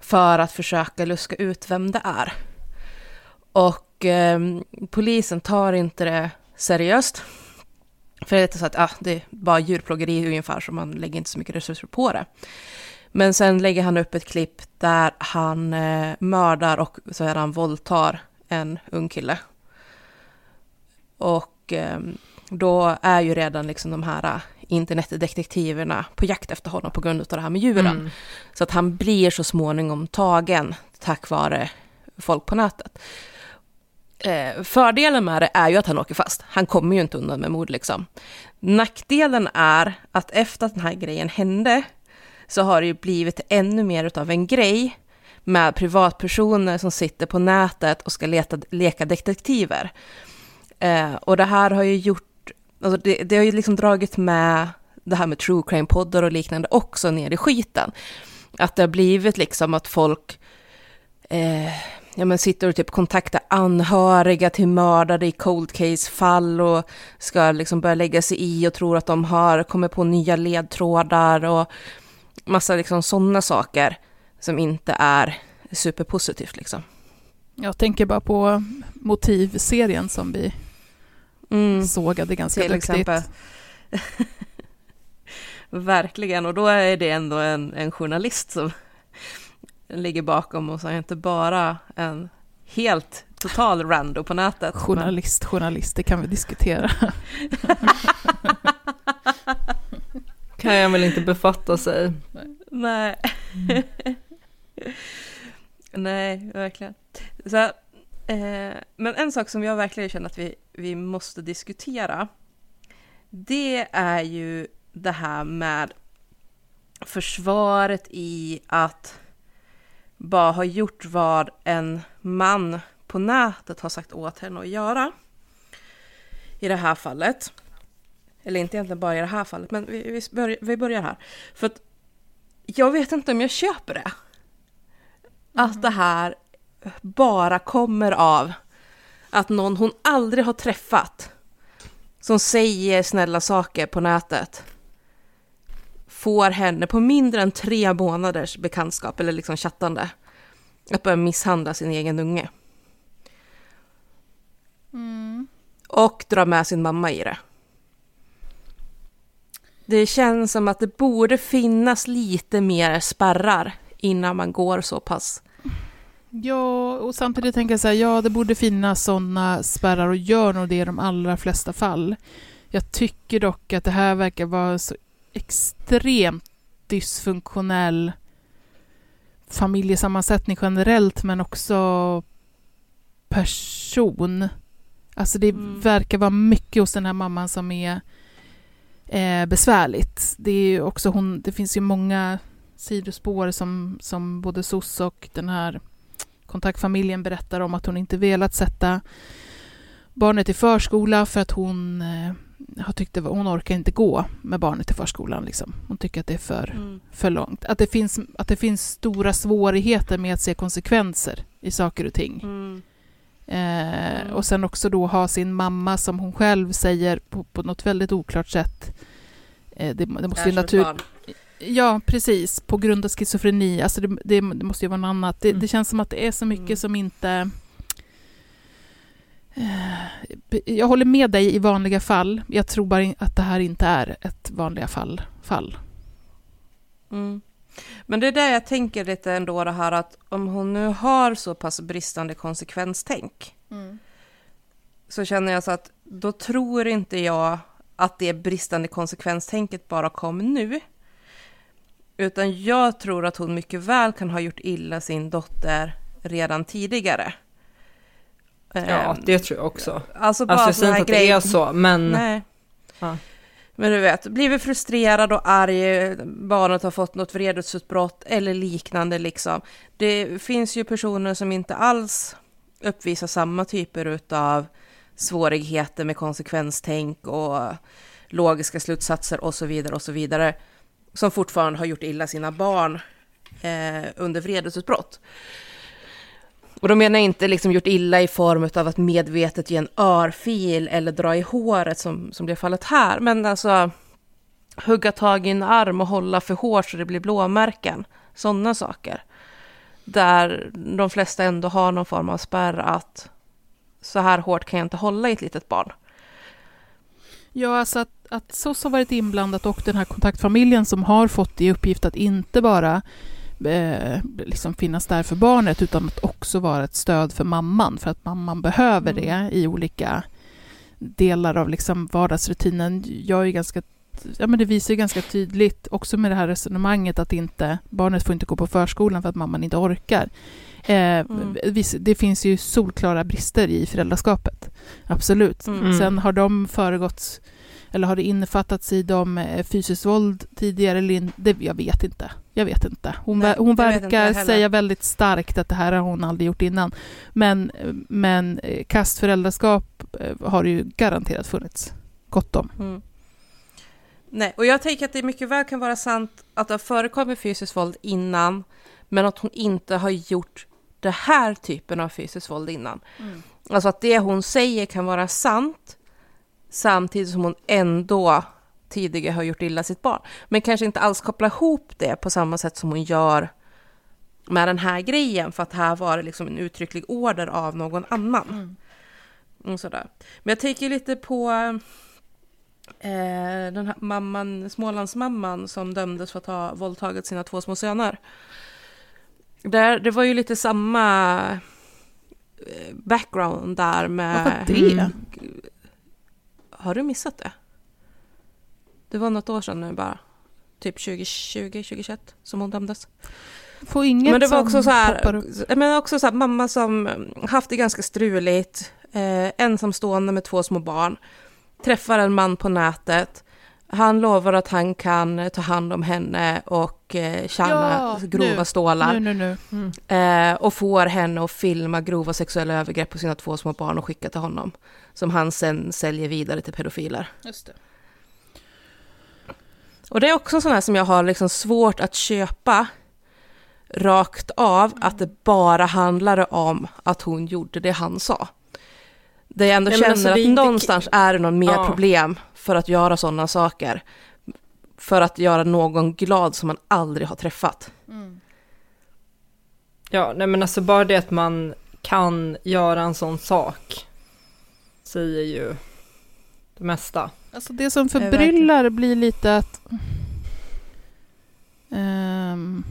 för att försöka luska ut vem det är. Och eh, polisen tar inte det seriöst. För det är så att ah, det är bara djurplågeri ungefär, så man lägger inte så mycket resurser på det. Men sen lägger han upp ett klipp där han eh, mördar och så är han våldtar en ung kille. Och eh, då är ju redan liksom de här eh, internetdetektiverna på jakt efter honom på grund av det här med djuren. Mm. Så att han blir så småningom tagen tack vare folk på nätet. Eh, fördelen med det är ju att han åker fast. Han kommer ju inte undan med mord liksom. Nackdelen är att efter att den här grejen hände så har det ju blivit ännu mer utav en grej med privatpersoner som sitter på nätet och ska leta, leka detektiver. Eh, och det här har ju gjort, alltså det, det har ju liksom dragit med det här med true crime-poddar och liknande också ner i skiten. Att det har blivit liksom att folk eh, ja, men sitter och typ kontaktar anhöriga till mördare i cold case-fall och ska liksom börja lägga sig i och tror att de har kommit på nya ledtrådar och massa liksom sådana saker som inte är superpositivt liksom. Jag tänker bara på motivserien som vi Mm. sågade ganska till duktigt. exempel. [LAUGHS] Verkligen, och då är det ändå en, en journalist som ligger bakom och så är det inte bara en helt total rando på nätet. Journalist, journalist, det kan vi diskutera. [LAUGHS] Kan jag väl inte befatta sig. Men, nej. [LAUGHS] nej, verkligen. Så, eh, men en sak som jag verkligen känner att vi, vi måste diskutera, det är ju det här med försvaret i att bara ha gjort vad en man på nätet har sagt åt henne att göra. I det här fallet. Eller inte egentligen bara i det här fallet, men vi, vi, börjar, vi börjar här. För att jag vet inte om jag köper det. Att det här bara kommer av att någon hon aldrig har träffat som säger snälla saker på nätet får henne på mindre än tre månaders bekantskap eller liksom chattande att börja misshandla sin egen unge. Och dra med sin mamma i det. Det känns som att det borde finnas lite mer spärrar innan man går så pass. Ja, och samtidigt tänker jag så här, ja det borde finnas sådana spärrar och gör nog det i de allra flesta fall. Jag tycker dock att det här verkar vara så extremt dysfunktionell familjesammansättning generellt men också person. Alltså det Mm. verkar vara mycket hos den här mamman som är eh, besvärligt. Det, är ju också hon, det finns ju många sidospår som, som både SOS och den här kontaktfamiljen berättar om att hon inte velat sätta barnet i förskola för att hon eh, har tyckt att hon orkar inte gå med barnet till förskolan. Liksom. Hon tycker att det är för, Mm. för långt. Att det, finns, att det finns stora svårigheter med att se konsekvenser i saker och ting. Mm. Eh, och sen också då ha sin mamma som hon själv säger på, på något väldigt oklart sätt. Eh, det, det måste ju som ett natur... barn. Ja, precis. På grund av schizofreni. Alltså det, det, det måste ju vara något annat. Det, Mm. det känns som att det är så mycket Mm. som inte... Eh, Jag håller med dig i vanliga fall. Jag tror bara att det här inte är ett vanliga fall. fall. Mm. Men det är där jag tänker lite ändå det här att om hon nu har så pass bristande konsekvenstänk så känner jag så att då tror inte jag att det bristande konsekvenstänket bara kom nu. Utan jag tror att hon mycket väl kan ha gjort illa sin dotter redan tidigare. Ja, Ehm, det tror jag också. Alltså bara Alltså jag säger inte att det är så, men... Nej. Ja. Men du vet, blivit frustrerad och arg, barnet har fått något vredesutbrott eller liknande liksom. Det finns ju personer som inte alls uppvisar samma typer av svårigheter med konsekvenstänk och logiska slutsatser och så vidare och så vidare. Som fortfarande har gjort illa sina barn eh, under vredesutbrott. Och då menar jag inte liksom gjort illa i form av att medvetet ge en örfil eller dra i håret som, som blev fallet här. Men alltså hugga tag i en arm och hålla för hårt så det blir blåmärken. Sådana saker. Där de flesta ändå har någon form av spärr att så här hårt kan jag inte hålla i ett litet barn. Ja, alltså att, att SOS har varit inblandat och den här kontaktfamiljen som har fått i uppgift att inte bara eh, liksom finnas där för barnet utan att också vara ett stöd för mamman för att mamman behöver Mm. det i olika delar av liksom vardagsrutinen. Jag är ganska, ja, men det visar ju ganska tydligt också med det här resonemanget att inte, barnet får inte gå på förskolan för att mamman inte orkar. Eh, Mm. Det finns ju solklara brister i föräldraskapet. Absolut. Mm. Sen har de föregåtts, eller har det innefattats i dem eh, fysiskt våld tidigare eller in, det, Jag vet inte. Jag vet inte. Hon, Nej, hon inte verkar heller. säga väldigt starkt att det här har hon aldrig gjort innan. Men, men eh, kastföräldraskap eh, har ju garanterat funnits gott om. Mm. Nej, och jag tänker att det mycket väl kan vara sant att det har förekommit fysiskt våld innan, men att hon inte har gjort det här typen av fysiskt våld innan. Alltså att det hon säger kan vara sant, samtidigt som hon ändå tidigare har gjort illa sitt barn. Men kanske inte alls koppla ihop det på samma sätt som hon gör med den här grejen, för att här var det liksom en uttrycklig order av någon annan. Och sådär. Men jag tänker lite på eh, den här mamman, Smålandsmamman som dömdes för att ha våldtagit sina två små söner. Där, det var ju lite samma eh, background där med... Vad var det? Mm. Har du missat det? Det var något år sedan nu bara. Typ 2020, 2021 som hon dömdes. Får inget Men det var också så här, upp. men också så här, mamma som haft det ganska struligt, eh, ensamstående med två små barn, träffar en man på nätet, han lovar att han kan ta hand om henne och eh, tjäna Ja, grova nu. stålar. Nu, nu, nu. Eh, och får henne att filma grova sexuella övergrepp på sina två små barn och skicka till honom. Som han sen säljer vidare till pedofiler. Just det. Och det är också sådana som jag har liksom svårt att köpa rakt av att det bara handlade om att hon gjorde det han sa. Det jag ändå Nej, men känner alltså, att inte- någonstans är det någon mer Ja. problem för att göra sådana saker. För att göra någon glad som man aldrig har träffat. Ja, nej men alltså bara det att man kan göra en sån sak säger ju det mesta. Alltså det som förbryllar blir lite att... Ehm,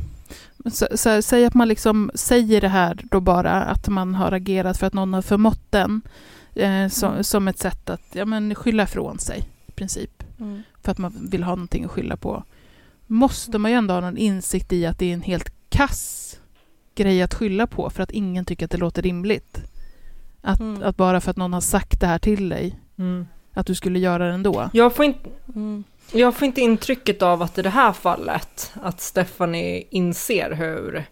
så, så, säg att man liksom säger det här då bara, att man har agerat för att någon har förmått den. Eh, som, som ett sätt att ja, men skylla ifrån sig, i princip. För att man vill ha någonting att skylla på. Måste man ju ändå ha någon insikt i att det är en helt kass grej att skylla på för att ingen tycker att det låter rimligt. Att, Mm. att bara för att någon har sagt det här till dig, att du skulle göra det ändå. Jag får, inte, Mm. jag får inte intrycket av att i det här fallet att Stephanie inser hur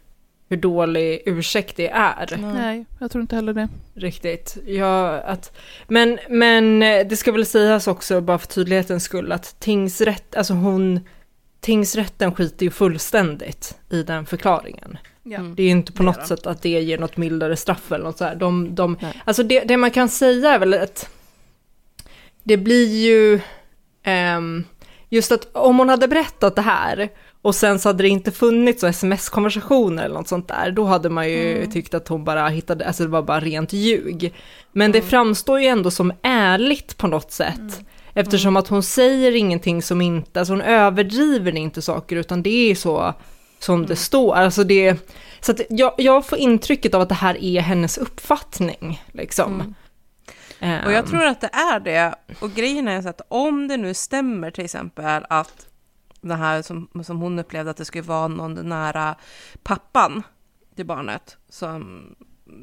hur dålig ursäkt det är. Nej, jag tror inte heller det. Riktigt. Ja, att, men, men eh, det ska väl sägas också, bara för tydlighetens skull, att tingsrätt, alltså hon, tingsrätten skiter ju fullständigt i den förklaringen. Ja. Mm. Det är ju inte på något sätt att det ger något mildare straff eller något så här. De, de, alltså det, det man kan säga är väl att det blir ju ehm, just att om hon hade berättat det här och sen så hade det inte funnits sms-konversationer eller något sånt där, då hade man ju Mm. tyckt att hon bara hittade, alltså det var bara rent ljug. Men det framstår ju ändå som ärligt på något sätt. Eftersom att hon säger ingenting som inte, alltså hon överdriver inte saker utan det är så som det står. Alltså det, så jag, jag får intrycket av att det här är hennes uppfattning. Liksom. Eh. Och jag tror att det är det. Och grejen är så att om det nu stämmer till exempel att det här som, som hon upplevde att det skulle vara någon nära pappan till barnet som,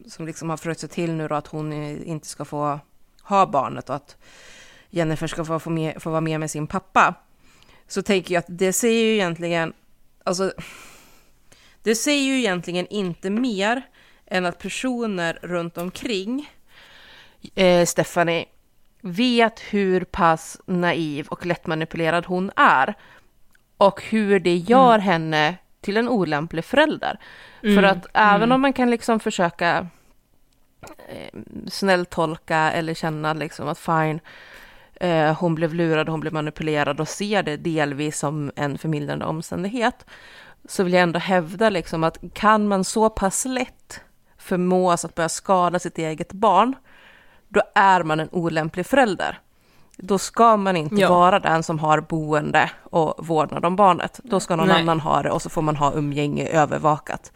som liksom har försökt se till nu då att hon inte ska få ha barnet och att Jennifer ska få, få, med, få vara med med sin pappa. Så tänker jag att det säger ju egentligen, alltså det säger ju egentligen inte mer än att personer runt omkring eh, Stephanie vet hur pass naiv och lättmanipulerad hon är och hur det gör henne till en olämplig förälder. För Mm, att även mm. om man kan liksom försöka eh, snällt tolka eller känna liksom att fine, eh, hon blev lurad, hon blev manipulerad och ser det delvis som en förmildrande omständighet, så vill jag ändå hävda liksom att kan man så pass lätt förmås att börja skada sitt eget barn, då är man en olämplig förälder. Då ska man inte Ja. vara den som har boende och vårdnad om barnet. Då ska någon Nej. annan ha det och så får man ha umgänge övervakat.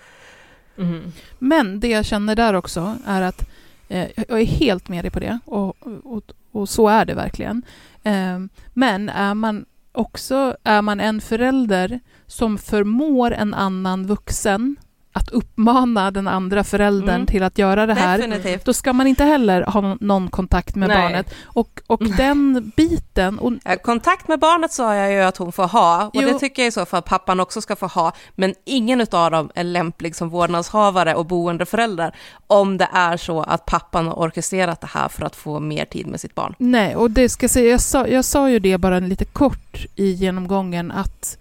mhm. Men det jag känner där också är att eh, jag är helt med dig på det och, och, och så är det verkligen. Eh, men är man också är man en förälder som förmår en annan vuxen att uppmana den andra föräldern Mm. till att göra det här, Definitivt. då ska man inte heller ha någon- kontakt med Nej. barnet. Och, och den biten, och Kontakt med barnet sa jag ju att hon får ha och Jo. det tycker jag i så fall pappan också ska få ha. Men ingen av dem är lämplig som vårdnadshavare och boendeförälder om det är så att pappan har orkestrerat det här för att få mer tid med sitt barn. Nej, och det ska jag säga, jag sa, jag sa ju det bara lite kort i genomgången att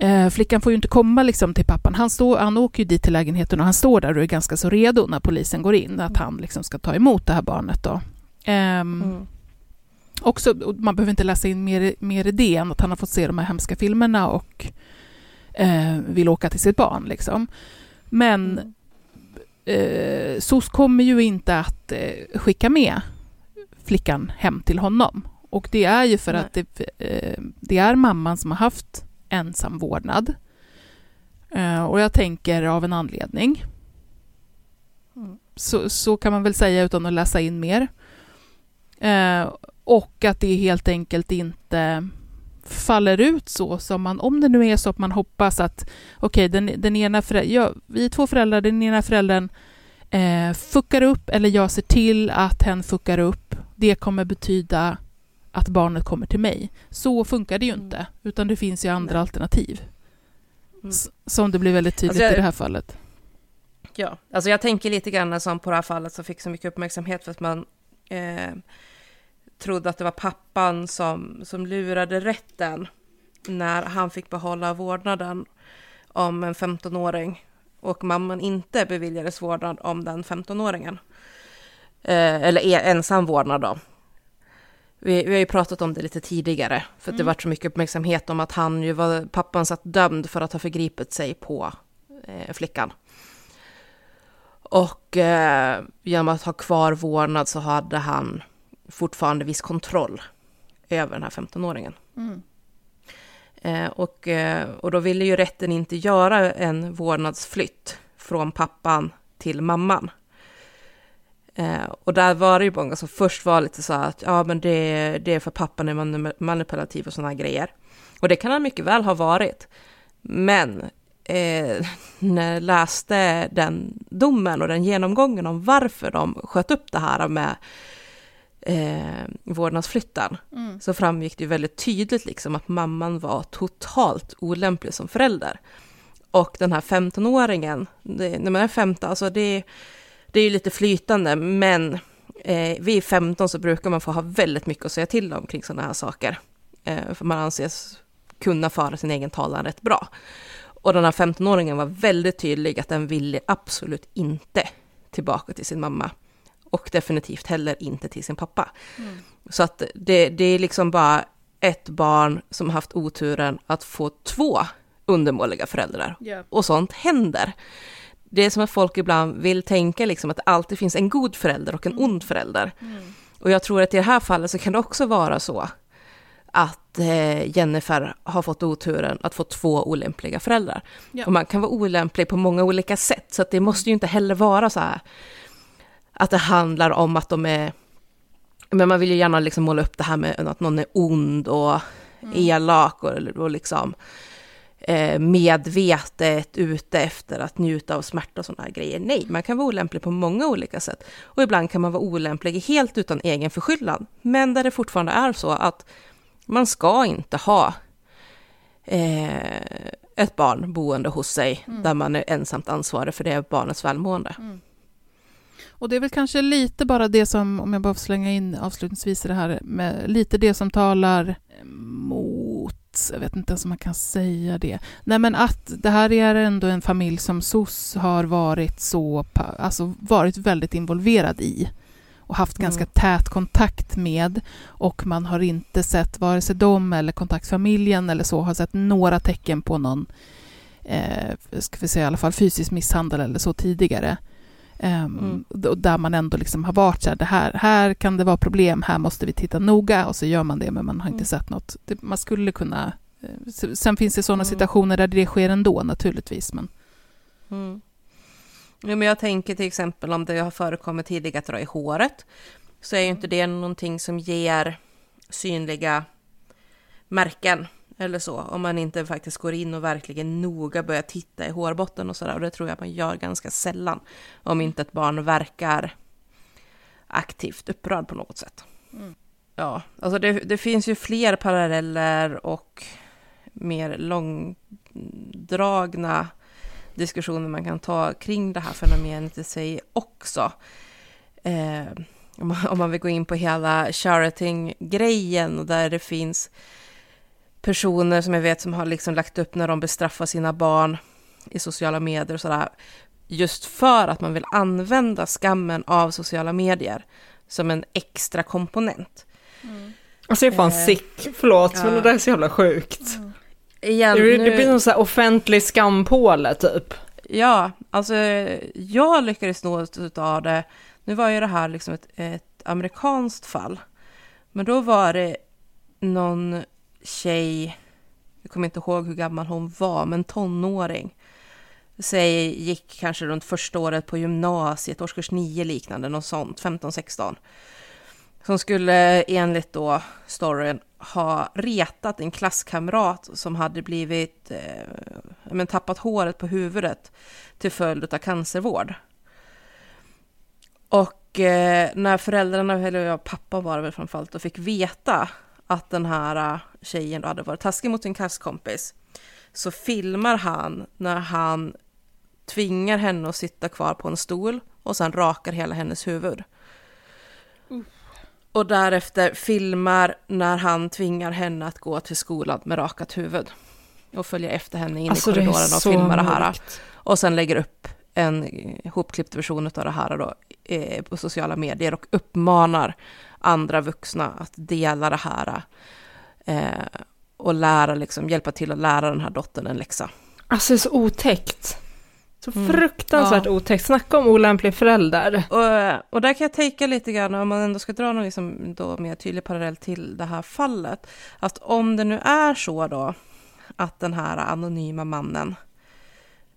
eh, flickan får ju inte komma liksom till pappan. Han, står, han åker ju dit till lägenheten och han står där och är ganska så redo när polisen går in, att han liksom ska ta emot det här barnet då. Ehm, Mm. Också, man behöver inte läsa in mer, mer i det än att han har fått se de här hemska filmerna och eh, vill åka till sitt barn. Liksom. Men eh, SOS kommer ju inte att eh, skicka med flickan hem till honom. Och det är ju för Nej. att det, eh, det är mamman som har haft ensam vårdnad. Eh, och jag tänker av en anledning. Så, så kan man väl säga utan att läsa in mer. Eh, och att det helt enkelt inte faller ut så som man, om det nu är så att man hoppas att okej, den, den ena föräldern, ja, vi är två föräldrar, den ena föräldern eh, fuckar upp eller jag ser till att hen fuckar upp, det kommer betyda att barnet kommer till mig. Så funkar det ju inte, utan det finns ju andra alternativ. Mm. Som det blir väldigt tydligt Alltså jag- i det här fallet. Ja, alltså jag tänker lite grann som på det här fallet som fick så mycket uppmärksamhet för att man eh, trodde att det var pappan som, som lurade rätten när han fick behålla vårdnaden om en 15-åring och mamman inte beviljades vårdnad om den 15-åringen. Eh, eller är ensam vårdnad då. Vi, vi har ju pratat om det lite tidigare, för att det Mm. var så mycket uppmärksamhet om att han ju var, pappan satt dömd för att ha förgripit sig på eh, flickan. Och eh, genom att ha kvar vårdnad så hade han fortfarande viss kontroll över den här 15-åringen. Eh, och, eh, och då ville ju rätten inte göra en vårdnadsflytt från pappan till mamman. Eh, och där var det ju många som först var lite så att ja men det, det är för pappan är mani- manipulativ och sådana grejer. Och det kan han mycket väl ha varit. Men eh, [LAUGHS] när jag läste den domen och den genomgången om varför de sköt upp det här med eh, vårdnadsflytten så framgick det ju väldigt tydligt liksom att mamman var totalt olämplig som förälder. Och den här 15-åringen, det, när man är 15, alltså det, det är ju lite flytande, men eh, vid 15 så brukar man få ha väldigt mycket att säga till om kring sådana här saker. Eh, för man anses kunna föra sin egen talan rätt bra. Och den här 15-åringen var väldigt tydlig att den ville absolut inte tillbaka till sin mamma. Och definitivt heller inte till sin pappa. Mm. Så att det, det är liksom bara ett barn som haft oturen att få två undermåliga föräldrar. Yeah. Och sånt händer. Det är som att folk ibland vill tänka liksom att det alltid finns en god förälder och en mm. ond förälder. Mm. Och jag tror att i det här fallet så kan det också vara så att eh, Jennifer har fått oturen att få två olämpliga föräldrar. Ja. Och man kan vara olämplig på många olika sätt, så det måste ju inte heller vara så här att det handlar om att de är... Men man vill ju gärna liksom måla upp det här med att någon är ond och mm. elak och, och liksom medvetet ute efter att njuta av smärta och sådana här grejer. Nej, man kan vara olämplig på många olika sätt. Och ibland kan man vara olämplig helt utan egen förskyllan. Men där det fortfarande är så att man ska inte ha eh, ett barn boende hos sig mm. där man är ensamt ansvarig för det barnets välmående. Mm. Och det är väl kanske lite bara det som, om jag bara får slänga in avslutningsvis det här, med lite det som talar mot jag vet inte ens om man kan säga det. Nej men att det här är ändå en familj som SOS har varit så, alltså varit väldigt involverad i och haft mm. ganska tät kontakt med och man har inte sett vare sig dem eller kontaktfamiljen eller så har sett några tecken på någon, eh, ska vi säga i alla fall fysisk misshandel eller så tidigare. Um, mm. Där man ändå liksom har varit så här, det här, här kan det vara problem, här måste vi titta noga och så gör man det men man har inte mm. sett något. Det, man skulle kunna... Eh, sen finns det sådana mm. situationer där det sker ändå naturligtvis men... Mm. Ja, men jag tänker till exempel om det har förekommit tidigare att dra i håret så är ju inte det någonting som ger synliga märken eller så, om man inte faktiskt går in och verkligen noga börjar titta i hårbotten och sådär. Och det tror jag man gör ganska sällan, om inte ett barn verkar aktivt upprörd på något sätt. Mm. Ja, alltså det, det, finns ju fler paralleller och mer långdragna diskussioner man kan ta kring det här fenomenet i sig också. Eh, om, man, om man vill gå in på hela charity-grejen och där det finns personer som jag vet som har liksom lagt upp när de bestraffar sina barn i sociala medier och sådär. Just för att man vill använda skammen av sociala medier som en extra komponent. Mm. Alltså jag är fan eh, sick, förlåt, ja. men det där är så jävla sjukt. Mm. Igen, det, nu... det blir sån här offentlig skampåle typ. Ja, alltså jag lyckades nå av det. Nu var ju det här liksom ett, ett amerikanskt fall. Men då var det någon tjej, jag kommer inte ihåg hur gammal hon var, men tonåring. Säg gick kanske runt första året på gymnasiet, årskurs 9 liknande, något sånt, 15-16. Som skulle enligt då storyn ha retat en klasskamrat som hade blivit, eh, men tappat håret på huvudet till följd av cancervård. Och eh, när föräldrarna, eller jag, pappa var det väl framförallt, och fick veta att den här tjejen hade varit taskig mot sin klasskompis så filmar han när han tvingar henne att sitta kvar på en stol och sen rakar hela hennes huvud. Mm. Och därefter filmar när han tvingar henne att gå till skolan med rakat huvud. Och följer efter henne in alltså, i korridoren och filmar det här. Och sen lägger upp en hopklippt version av det här då, eh, på sociala medier och uppmanar andra vuxna att dela det här eh, och lära, liksom, hjälpa till att lära den här dottern en läxa. Alltså det är så otäckt. Så mm. fruktansvärt ja. otäckt. Snacka om olämplig förälder. Och, och där kan jag tänka lite grann, om man ändå ska dra någon liksom då mer tydlig parallell till det här fallet, att om det nu är så då att den här anonyma mannen,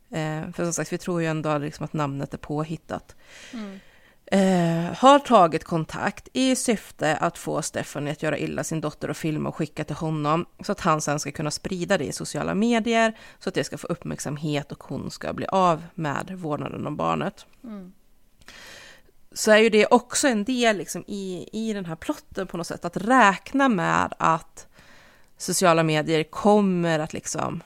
eh, för som sagt vi tror ju ändå liksom att namnet är påhittat, mm eh, har tagit kontakt i syfte att få Stephanie att göra illa sin dotter och filma och skicka till honom så att han sen ska kunna sprida det i sociala medier så att det ska få uppmärksamhet och hon ska bli av med vårdnaden om barnet. Mm. Så är ju det också en del liksom i, i den här plotten på något sätt, att räkna med att sociala medier kommer att liksom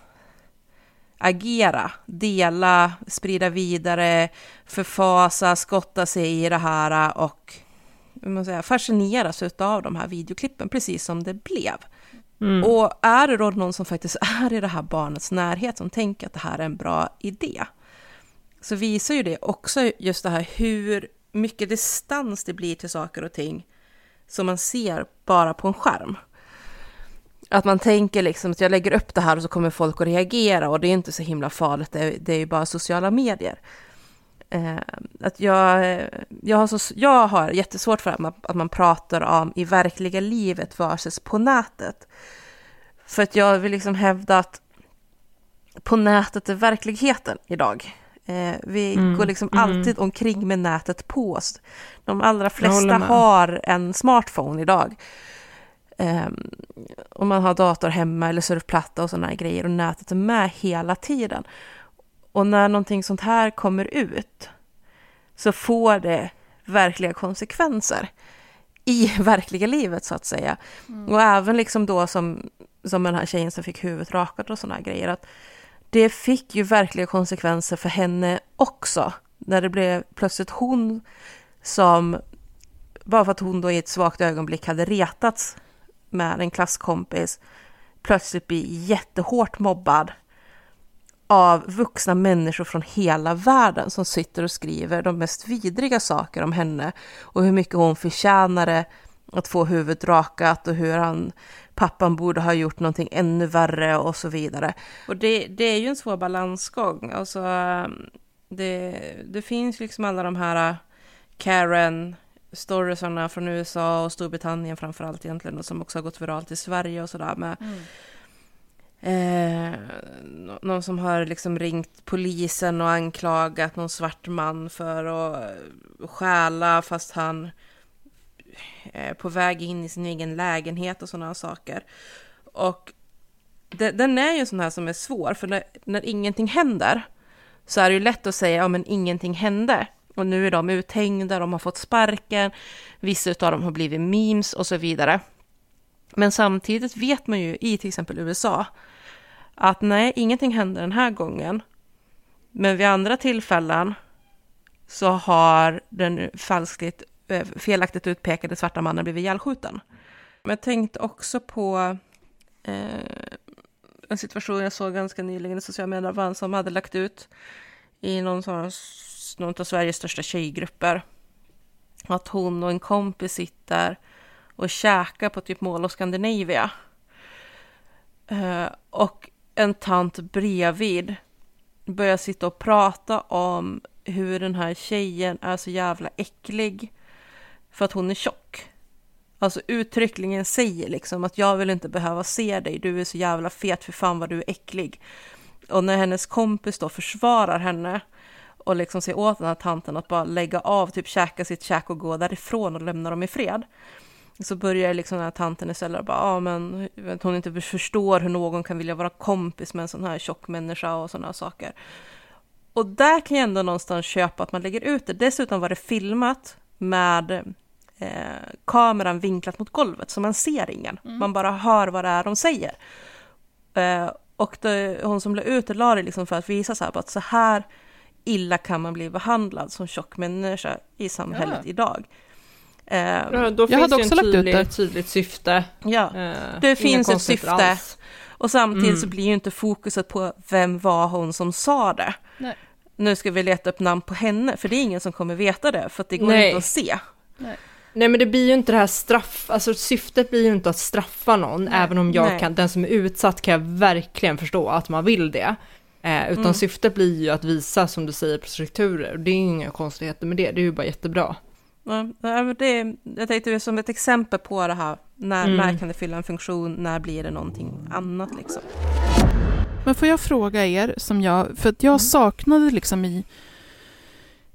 agera, dela, sprida vidare, förfasa, skotta sig i det här och man säga, fascineras av de här videoklippen, precis som det blev. Mm. Och är det då någon som faktiskt [LAUGHS] är i det här barnets närhet som tänker att det här är en bra idé, så visar ju det också just det här hur mycket distans det blir till saker och ting som man ser bara på en skärm. Att man tänker liksom att jag lägger upp det här och så kommer folk att reagera och det är inte så himla farligt, det är, det är ju bara sociala medier. Eh, att jag, jag, har så, jag har jättesvårt för att man, att man pratar om i verkliga livet versus på nätet. För att jag vill liksom hävda att på nätet är verkligheten idag. Eh, vi mm, går liksom mm. alltid omkring med nätet på oss. De allra flesta har en smartphone idag. Eh, och man har dator hemma eller surfplatta och sådana grejer och nätet är med hela tiden. Och när någonting sånt här kommer ut så får det verkliga konsekvenser i [LAUGHS] verkliga livet så att säga. Mm. Och även liksom då som, som den här tjejen som fick huvudet rakat och sådana grejer. Att det fick ju verkliga konsekvenser för henne också. När det blev plötsligt hon som, bara för att hon då i ett svagt ögonblick hade retats med en klasskompis, plötsligt blir jättehårt mobbad av vuxna människor från hela världen som sitter och skriver de mest vidriga saker om henne och hur mycket hon förtjänade att få huvudet rakat och hur han, pappan borde ha gjort någonting ännu värre och så vidare. Och det, det är ju en svår balansgång. Alltså, det, det finns liksom alla de här äh, Karen storiesarna från USA och Storbritannien framförallt egentligen och som också har gått viralt i Sverige och sådär med mm Eh, någon som har liksom ringt polisen och anklagat någon svart man för att stjäla fast han är på väg in i sin egen lägenhet och sådana saker. Och det, den är ju en sån här som är svår, för när, när ingenting händer så är det ju lätt att säga, ja men ingenting hände. Och nu är de uthängda, de har fått sparken, vissa av dem har blivit memes och så vidare. Men samtidigt vet man ju i till exempel USA att nej, ingenting händer den här gången. Men vid andra tillfällen så har den falskligt, eh, felaktigt utpekade svarta mannen blivit ihjälskjuten. Men jag tänkte också på eh, en situation jag såg ganska nyligen i sociala medier, var en som hade lagt ut i någon, sån, någon av Sveriges största tjejgrupper att hon och en kompis sitter och käkar på typ Mall of Scandinavia. Eh, och en tant bredvid börjar sitta och prata om hur den här tjejen är så jävla äcklig för att hon är tjock. Alltså uttryckligen säger liksom att jag vill inte behöva se dig, du är så jävla fet, för fan vad du är äcklig. Och när hennes kompis då försvarar henne och liksom säger åt den här tanten att bara lägga av, typ käka sitt käk och gå därifrån och lämna dem i fred så börjar liksom den här tanten istället bara, ja men att hon inte förstår hur någon kan vilja vara kompis med en sån här tjock människa och sådana saker. Och där kan jag ändå någonstans köpa att man lägger ut det. Dessutom var det filmat med eh, kameran vinklat mot golvet, så man ser ingen. Mm. Man bara hör vad det är de säger. Eh, och det, hon som la ut det la det liksom för att visa så här, att så här illa kan man bli behandlad som tjock människa i samhället ja. idag. Eh, ja, då jag finns hade också lagt tydlig, ut det. tydligt syfte. Ja, eh, det finns ett syfte. Alls. Och samtidigt mm. så blir ju inte fokuset på vem var hon som sa det. Nej. Nu ska vi leta upp namn på henne, för det är ingen som kommer veta det, för det går Nej. inte att se. Nej. Nej men det blir ju inte det här straff, alltså syftet blir ju inte att straffa någon, Nej. även om jag Nej. kan, den som är utsatt kan jag verkligen förstå att man vill det. Eh, utan mm. syftet blir ju att visa, som du säger, på strukturer. Det är inga konstigheter med det, det är ju bara jättebra. Ja, det, jag tänkte som ett exempel på det här, när, mm. när kan det fylla en funktion, när blir det någonting annat liksom. Men får jag fråga er, som jag, för att jag mm. saknade liksom i,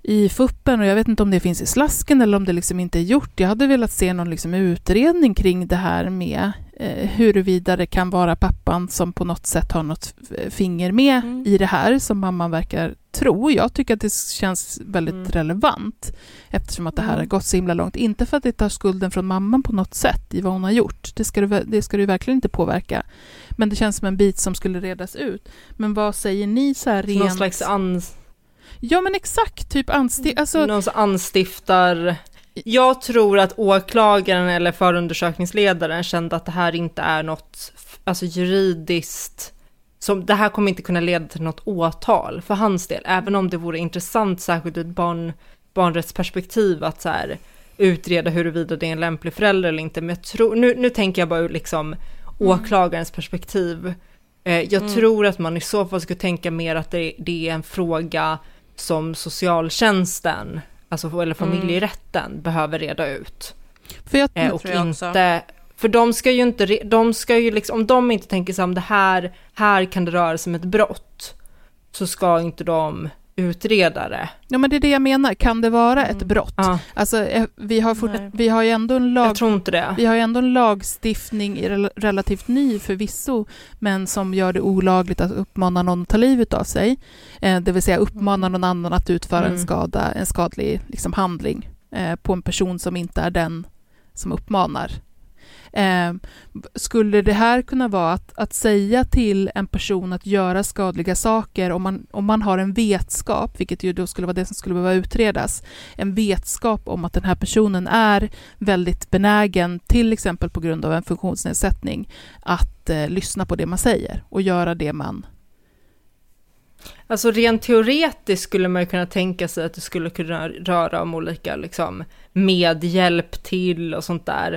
i fuppen och jag vet inte om det finns i slasken eller om det liksom inte är gjort. Jag hade velat se någon liksom utredning kring det här med eh, huruvida det kan vara pappan som på något sätt har något finger med mm. i det här som mamman verkar tro. Jag tycker att det känns väldigt Mm. relevant eftersom att det här Mm. har gått så himla långt. Inte för att det tar skulden från mamman på något sätt i vad hon har gjort. Det ska du, det ska du verkligen inte påverka. Men det känns som en bit som skulle redas ut. Men vad säger ni så här Så Någon rent... slags ans, Ja men exakt, typ ansti... Alltså, någon som anstiftar... Jag tror att åklagaren eller förundersökningsledaren kände att det här inte är något alltså juridiskt, som, det här kommer inte kunna leda till något åtal för hans del, även om det vore intressant, särskilt ur ett barn, barnrättsperspektiv, att så här, utreda huruvida det är en lämplig förälder eller inte. Men jag tror, nu, nu tänker jag bara ur liksom åklagarens perspektiv. Eh, jag Mm. tror att man i så fall skulle tänka mer att det, det är en fråga som socialtjänsten, alltså, eller familjerätten, behöver reda ut. för jag, Eh, Det och jag också. inte, för de ska ju inte, de ska ju liksom, om de inte tänker sig om det här, här kan det röra sig om ett brott, så ska inte de utreda det. ja men det är det jag menar, kan det vara ett brott? Ja, Alltså eh, vi har, fort, vi har ju ändå en lag... jag tror inte det. Vi har ändå en lagstiftning, relativt ny förvisso, men som gör det olagligt att uppmana någon att ta livet av sig. Eh, det vill säga uppmana någon annan att utföra en, Mm. skada, en skadlig liksom, handling eh, på en person som inte är den som uppmanar. Eh, skulle det här kunna vara att, att säga till en person att göra skadliga saker om man, om man har en vetskap, vilket ju då skulle vara det som skulle behöva utredas, en vetskap om att den här personen är väldigt benägen, till exempel på grund av en funktionsnedsättning, att eh, lyssna på det man säger och göra det man... Alltså rent teoretiskt skulle man ju kunna tänka sig att det skulle kunna röra om olika liksom medhjälp till och sånt där.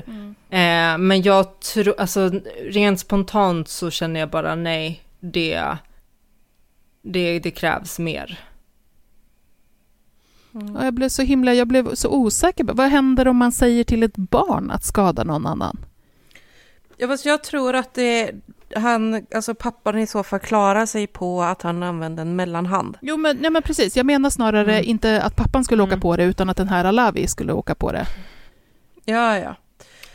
Eh, men jag tror, alltså rent spontant så känner jag bara nej, det, det, det krävs mer. Och jag blev så himla, jag blev så osäker. Vad händer om man säger till ett barn att skada någon annan? Ja, fast jag tror att det, han, alltså pappan i så fall klarar sig på att han använde en mellanhand. Jo, men, nej, men precis. Jag menar snarare Mm. inte att pappan skulle åka Mm. på det, utan att den här Alavi skulle åka på det. Ja, ja.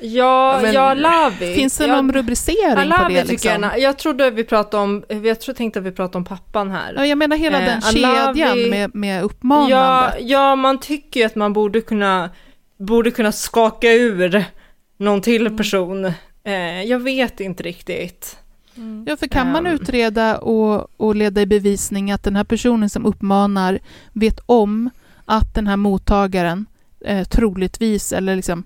Ja, Ja, men- ja Lavi. Finns det någon rubricering på Alavi det? tycker Liksom? jag, jag trodde vi pratade om, jag tror tänkte att vi pratade om pappan här. Ja, jag menar hela Eh, den Alavi- kedjan med, med Ja, uppmanande. ja, man tycker ju att man borde kunna, borde kunna skaka ur någon till Mm. person. Eh, jag vet inte riktigt. Ja, för kan man Ehm. utreda och, och leda i bevisning att den här personen som uppmanar vet om att den här mottagaren eh, troligtvis, eller liksom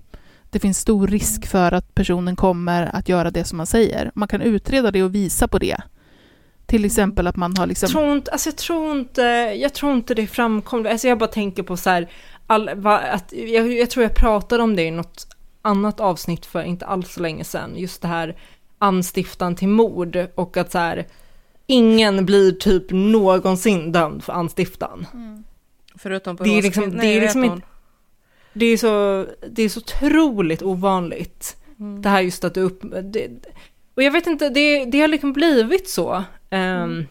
det finns stor risk för att personen kommer att göra det som man säger. Man kan utreda det och visa på det. Till exempel att man har liksom... Jag tror inte, alltså jag tror inte, jag tror inte det framkommer. Alltså jag bara tänker på så här, all, va, att, jag, jag tror jag pratade om det i något annat avsnitt för inte alls så länge sedan. Just det här anstiftan till mord och att så här, ingen blir typ någonsin dömd för anstiftan. Förutom på Det är liksom- det Nej, är jag vet liksom hon. Det är så, det är så otroligt ovanligt. Mm. Det här just att du upp... Det, och jag vet inte, det, det har liksom blivit så. Ehm,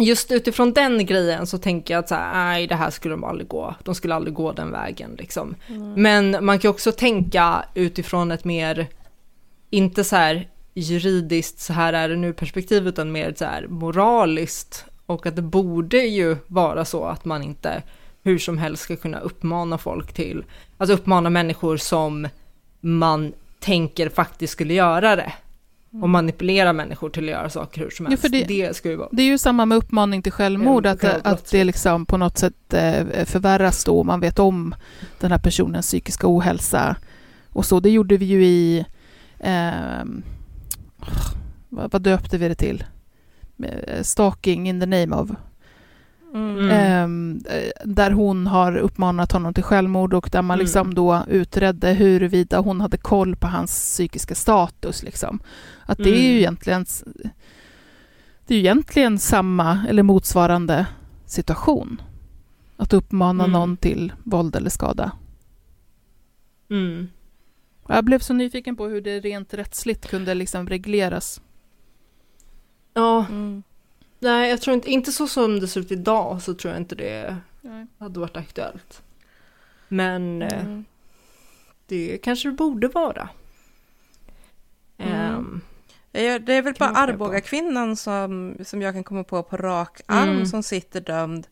Just utifrån den grejen så tänker jag att så här, nej det här skulle de aldrig gå. De skulle aldrig gå den vägen liksom. Men man kan också tänka utifrån ett mer, inte så här juridiskt, så här är det nu perspektiv, utan mer så här moraliskt. Och att det borde ju vara så att man inte hur som helst ska kunna uppmana folk till, alltså uppmana människor som man tänker faktiskt skulle göra det. Och manipulera människor till att göra saker hur som Ja, helst. för det, det- ska ju vara. Det är ju samma med uppmaning till självmord, Ja, att, vara att det liksom på något sätt eh, förvärras då, man vet om den här personens psykiska ohälsa. Och så, det gjorde vi ju i... ehm, vad, vad döpte vi det till? Eh, Stalking in the name of. Mm. Ehm, eh, där hon har uppmanat honom till självmord och där man Mm. liksom då utredde huruvida hon hade koll på hans psykiska status. Liksom. Att det är ju Mm. egentligen det är ju egentligen samma eller motsvarande situation. Att uppmana Mm. någon till våld eller skada. Mm. Jag blev så nyfiken på hur det rent rättsligt kunde liksom regleras. Ja, Mm. nej jag tror inte, inte så som det ser ut idag så tror jag inte det hade varit aktuellt. Men eh, Mm. det kanske det borde vara. Mm. Ja, Det är väl bara man tänka på. Arboga kvinnan som, som jag kan komma på på rak arm Mm. som sitter dömd.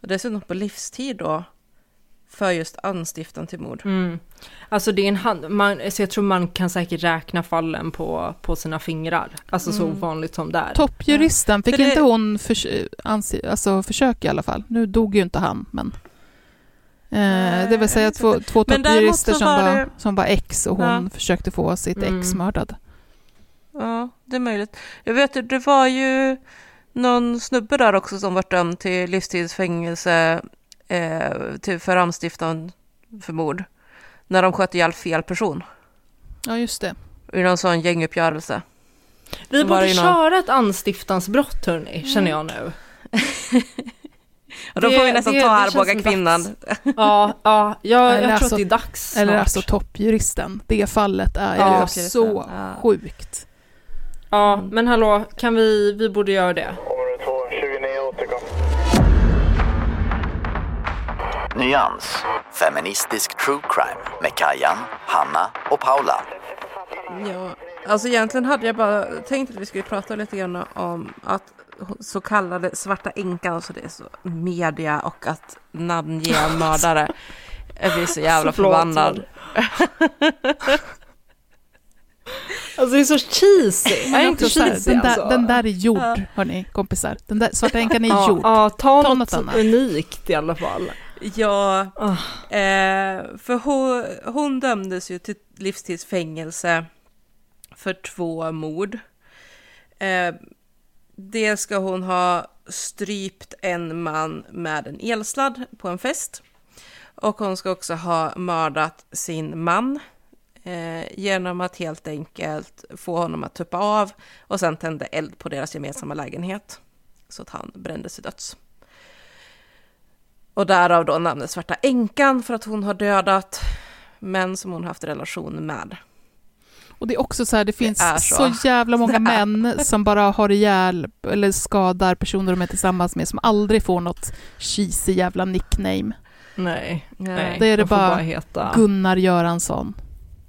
Och dessutom på livstid då för just anstiftan till mord. Mm. Alltså det är en hand, man, så jag tror man kan säkert räkna fallen på, på sina fingrar. Alltså så Mm. ovanligt som det är. Toppjuristen, fick För det- inte hon förs anse, alltså försök i alla fall? Nu dog ju inte han, men... Eh, det vill säga jag vet två, två toppjurister så som var det- som var ex och hon Ja. försökte få sitt Mm. ex mördad. Ja, det är möjligt. Jag vet att det var ju någon snubbe där också som var dömd till livstidsfängelse eh, till, för anstiftan för mord. När de sköt ihjäl fel person Ja, just det. i någon sån gänguppgörelse. Vi borde någon- köra ett anstiftansbrott hörni, känner jag nu. [LAUGHS] Och då Det- får vi nästan det- ta Arboga kvinnan. Ja, ja jag, Eller jag tror alltså- att det är dags Eller snart. alltså toppjuristen. Det fallet är Ja, ju så Ja. sjukt. Ja, men hallå, kan vi, vi borde göra det. Område 2, 29 återkom. Nyans. Feministisk true crime med Kajan, Hanna och Paula. Ja, alltså egentligen hade jag bara tänkt att vi skulle prata lite grann om att så kallade svarta änkan, så det är så media och att namnge mördare. Jag [LAUGHS] blir så jävla Så förbannad. [LAUGHS] Alltså det är så cheesy. Men är inte cheesy den, där, alltså. den där är gjord, hörni, kompisar. Den där svarta änkan är ja, gjord. Ja, ta, Ta något, något annat. unikt i alla fall. Ja, Ah. eh, för hon, hon dömdes ju till livstidsfängelse för två mord. Eh, det ska hon ha strypt en man med en elsladd på en fest. Och hon ska också ha mördat sin man eh, genom att helt enkelt få honom att tuppa av och sen tända eld på deras gemensamma lägenhet så att han brändes till döds. Och därav då namnet Svarta änkan för att hon har dödat män som hon haft relation med. Och det är också så här, det finns är så. så. jävla många Det [LAUGHS] män som bara har ihjäl eller skadar personer de är tillsammans med som aldrig får något cheesy jävla nickname. Nej, nej. Det är det de får bara heta. Gunnar Göransson.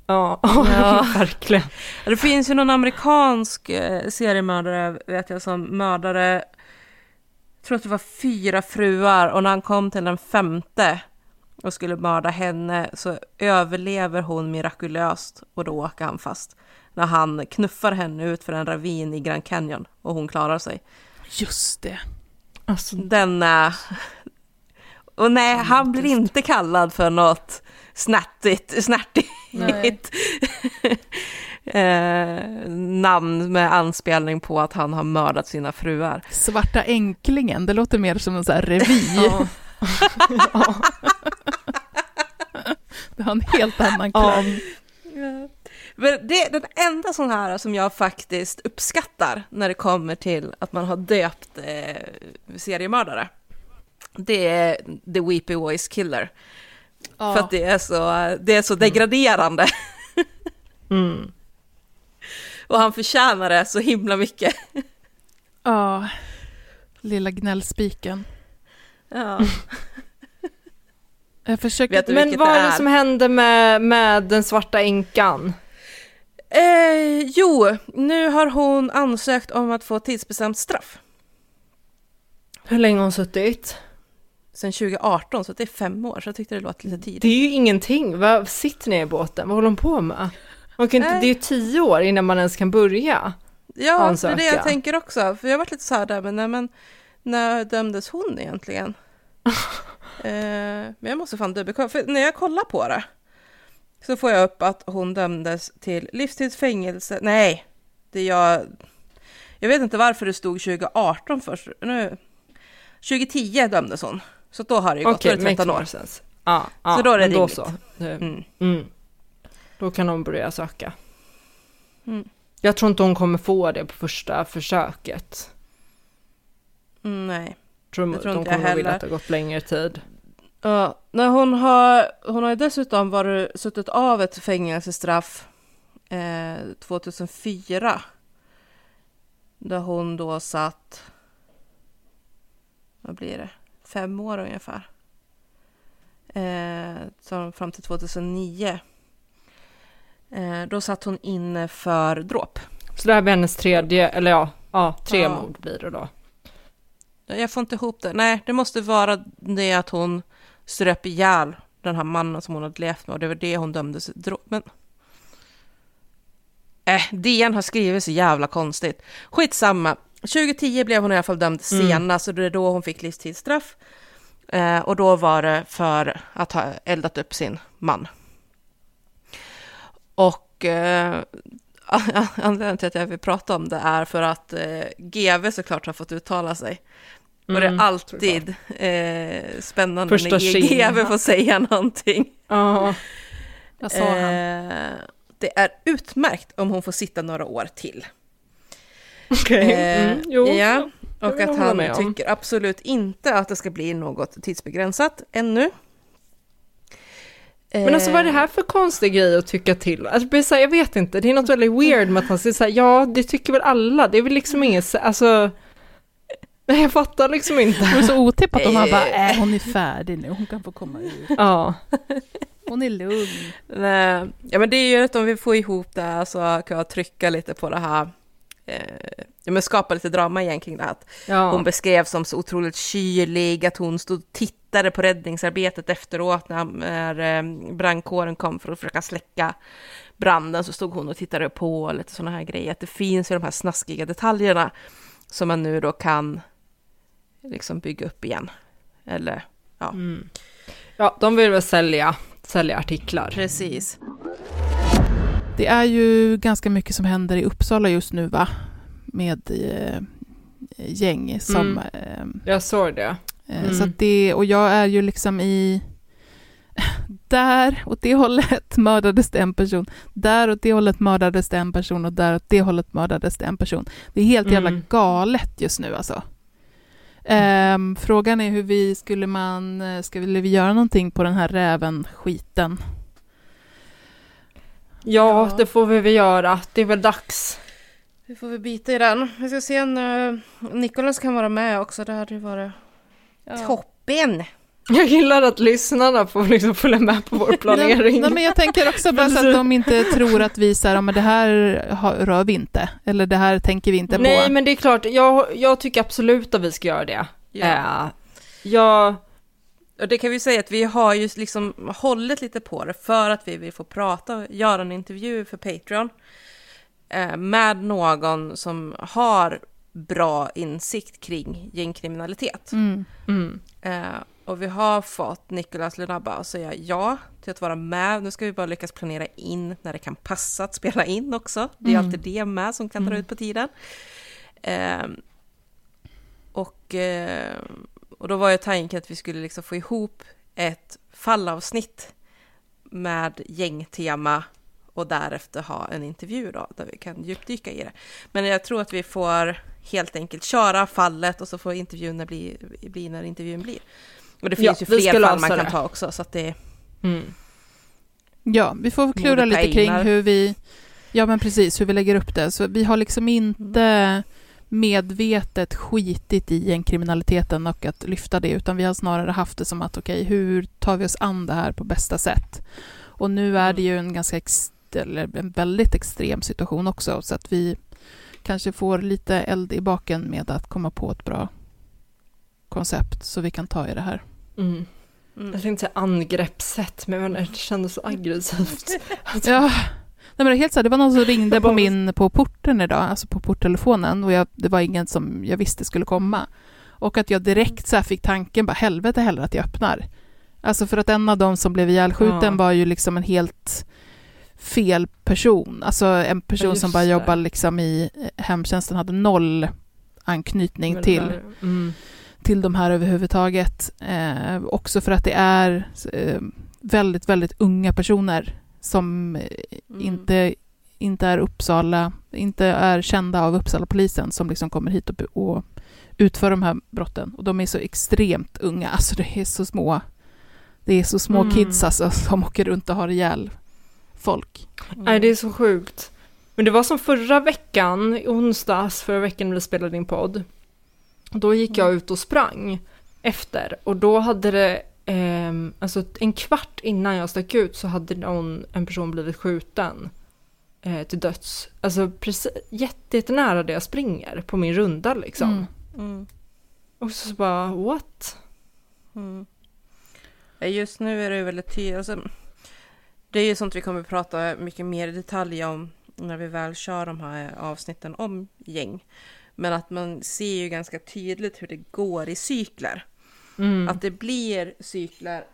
Ja, [LAUGHS] Ja. verkligen. Det finns ju någon amerikansk eh, seriemördare, vet jag, som mördade, jag tror att det var fyra fruar och när han kom till den femte och skulle mörda henne så överlever hon mirakulöst och då åker han fast. När han knuffar henne ut för en ravin i Grand Canyon och hon klarar sig. Just det. Alltså, Den är... Och nej, han blir inte kallad för något snärtigt, snärtigt Nej. [LAUGHS] eh, namn med anspelning på att han har mördat sina fruar. Svarta änklingen, det låter mer som en sån här revy. [LAUGHS] ja. [LAUGHS] ja. Det har en helt annan Ja. klang. Men det är den enda sån här som jag faktiskt uppskattar när det kommer till att man har döpt eh, seriemördare. Det är The Weepy Voice Killer. För att det är så, det är så degraderande. [LAUGHS] Mm. Och han förtjänar det så himla mycket. Ja, lilla gnällspiken. Ja. [LAUGHS] Jag försöker... Men vad det är det är? som hände med, med den svarta änkan? Eh, jo, nu har hon ansökt om att få tidsbestämt straff. Hur länge har hon suttit? Sen 2018, så det är fem år, så jag tyckte det låter lite tidigt. Det är ju ingenting. Vad sitter ni i båten? Vad håller hon på med? Man kan inte, det är ju tio år innan man ens kan börja. Ja, ansöka. det är det jag tänker också. För jag har varit lite så här där, men, nej, men när dömdes hon egentligen? [LAUGHS] eh, men jag måste fan dubbelkolla, för när jag kollar på det så får jag upp att hon dömdes till livstidsfängelse. Nej, det är jag... Jag vet inte varför det stod 2018 först. Nu, 2010 dömdes hon. Så då har det ju gått, det 13 år. sense. Ja, ja, Så då är det men då rimligt. så. Mm. Mm. Då kan hon börja söka. Mm. Jag tror inte hon kommer få det på första försöket. Nej. Tror, Det tror de inte jag kommer vilja heller. att det har gått längre tid. Ja, när hon har, hon har dessutom varit, suttit av ett fängelsestraff eh, 2004. Där hon då satt, vad blir det, fem år ungefär. Eh, fram till 2009. Eh, då satt hon inne för dråp. Så det här blir hennes tredje, eller ja, ja tre Ja. mord blir det då. Jag får inte ihop det. Nej, det måste vara det att hon ströp ihjäl den här mannen som hon hade levt med och det var det hon dömdes. Men... Äh, DN har skrivit så jävla konstigt. Skitsamma. 2010 blev hon i alla fall dömd Mm. senast och det är då hon fick livstidsstraff. Eh, och då var det för att ha eldat upp sin man. Och eh, [LAUGHS] anledningen till att jag vill prata om det är för att eh, GV såklart har fått uttala sig. och det är Mm, alltid eh, spännande Första när. GV får säga någonting. Ja. Vad sa han? Eh, det är utmärkt om hon får sitta några år till. Okej. Eh, Mm, jo. ja, och jag att han tycker absolut inte att det ska bli något tidsbegränsat ännu. Men alltså vad är det här för konstig grej att tycka till? Alltså, det blir så här, jag vet inte, det är något väldigt weird med att han säger så här, ja det tycker väl alla, det är väl liksom inget, så- alltså, nej jag fattar liksom inte. Det var så otippat om han bara, Eh. äh, hon är färdig nu, hon kan få komma ut. Ja, Hon är lugn. Nej, ja men det är ju att om vi får ihop det här så kan jag trycka lite på det här, eh, ja men skapa lite drama igen kring det här. Att ja. Hon beskrevs som så otroligt kylig, att hon stod och tittade på räddningsarbetet efteråt när, när eh, brandkåren kom för att försöka släcka branden så stod hon och tittade på och lite sådana här grejer. Att det finns ju de här snaskiga detaljerna som man nu då kan liksom bygga upp igen. Eller ja, Mm. ja, de vill väl sälja, sälja artiklar. precis. Det är ju ganska mycket som händer i Uppsala just nu va? Med eh, gäng som... Eh, Jag såg det. Eh, Mm. Så att det, och jag är ju liksom i... [LAUGHS] Där åt det hållet mördades det en person, där åt det hållet mördades det en person och där åt det hållet mördades det en person. Det är helt jävla Mm. galet just nu alltså. Ehm, frågan är hur vi skulle man, eh, ska vi, vi göra någonting på den här räven-skiten? Ja, det får vi väl göra, det är väl dags. Vi får väl bita i den. Vi ska se när Nikolas kan vara med också. Det hade ju varit toppen. Jag gillar att lyssnarna får liksom följa med på vår [LAUGHS] planering. Nej, men jag tänker också bara så att de inte tror att vi så här, ja, men det här har- rör vi inte, eller det här tänker vi inte Nej, på. men det är klart, jag, jag tycker absolut att vi ska göra det. Ja. Eh, jag, Och det kan vi säga att vi har ju liksom hållit lite på det för att vi vill få prata och göra en intervju för Patreon eh, med någon som har bra insikt kring gängkriminalitet. Mm. mm, Eh, och vi har fått Nicolas Lunabba att säga ja till att vara med. Nu ska vi bara lyckas planera in när det kan passa att spela in också. Det är Mm. alltid det med som kan dra ut på tiden. Eh, och, eh, och då var ju tanken att vi skulle liksom få ihop ett fallavsnitt med gängtema och därefter ha en intervju då, där vi kan djupdyka i det. Men jag tror att vi får helt enkelt köra fallet och så får intervjun bli, bli när intervjun blir. Och det finns Ja, ju fler fall man lösa kan det. ta också, så att det... mm. Ja, vi får klura lite kring hur vi, ja men precis, hur vi lägger upp det. Så vi har liksom inte medvetet skitit i gängkriminaliteten och att lyfta det, utan vi har snarare haft det som att okej, hur tar vi oss an det här på bästa sätt? Och nu är det ju en ganska eller en väldigt extrem situation också, så att vi kanske får lite eld i baken med att komma på ett bra koncept så vi kan ta i det här. Mm. Mm. Jag tänkte säga angreppssätt, men det kändes så aggressivt. [LAUGHS] Ja, nej men det helt så här, det var någon som ringde på min på porten idag, alltså på porttelefonen och jag, det var ingen som jag visste skulle komma. Och att jag direkt så här fick tanken, bara helvete heller att jag öppnar. Alltså för att en av dem som blev ihjälskjuten Ja. var ju liksom en helt fel person. Alltså en person just som bara det. jobbar liksom i eh, hemtjänsten, hade noll anknytning Men till Mm. till de här överhuvudtaget. Eh, också för att det är eh, väldigt, väldigt unga personer som eh, Mm. inte, inte är Uppsala, inte är kända av Uppsala-polisen som liksom kommer hit och, och utför de här brotten. Och de är så extremt unga, alltså det är så små, det är så små Mm. kids alltså som åker runt och har ihjäl folk. Nej, det är så sjukt. Men det var som förra veckan, i onsdags, förra veckan när vi spelade in podd. Då gick jag ut och sprang efter och då hade det, ehm, alltså en kvart innan jag stack ut så hade någon, en person blivit skjuten eh, till döds. Alltså precis, jätte, jättenära där jag springer på min runda liksom. Mm. Mm. Och så bara, what? Mm. Just nu är det väldigt tydligt. Alltså, det är ju sånt vi kommer att prata mycket mer i detalj om när vi väl kör de här avsnitten om gäng. Men att man ser ju ganska tydligt hur det går i cykler. Mm. Att det blir cykler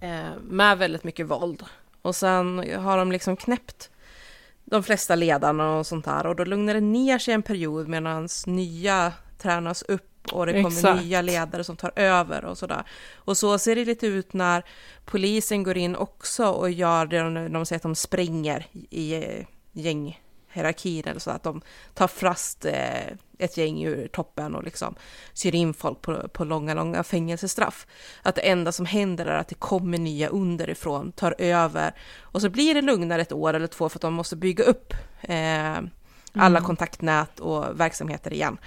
eh, med väldigt mycket våld. Och sen har de liksom knäppt de flesta ledarna och sånt där. Och då lugnar det ner sig en period medan nya tränas upp och det kommer Exakt. nya ledare som tar över och sådär. Och så ser det lite ut när polisen går in också och gör det de, de säger att de spränger i eh, gänghierarkin eller så att de tar fast eh, ett gäng ur toppen och liksom syr in folk på, på långa, långa fängelsestraff. Att det enda som händer är att det kommer nya underifrån, tar över och så blir det lugnare ett år eller två för att de måste bygga upp eh, alla kontaktnät och verksamheter igen.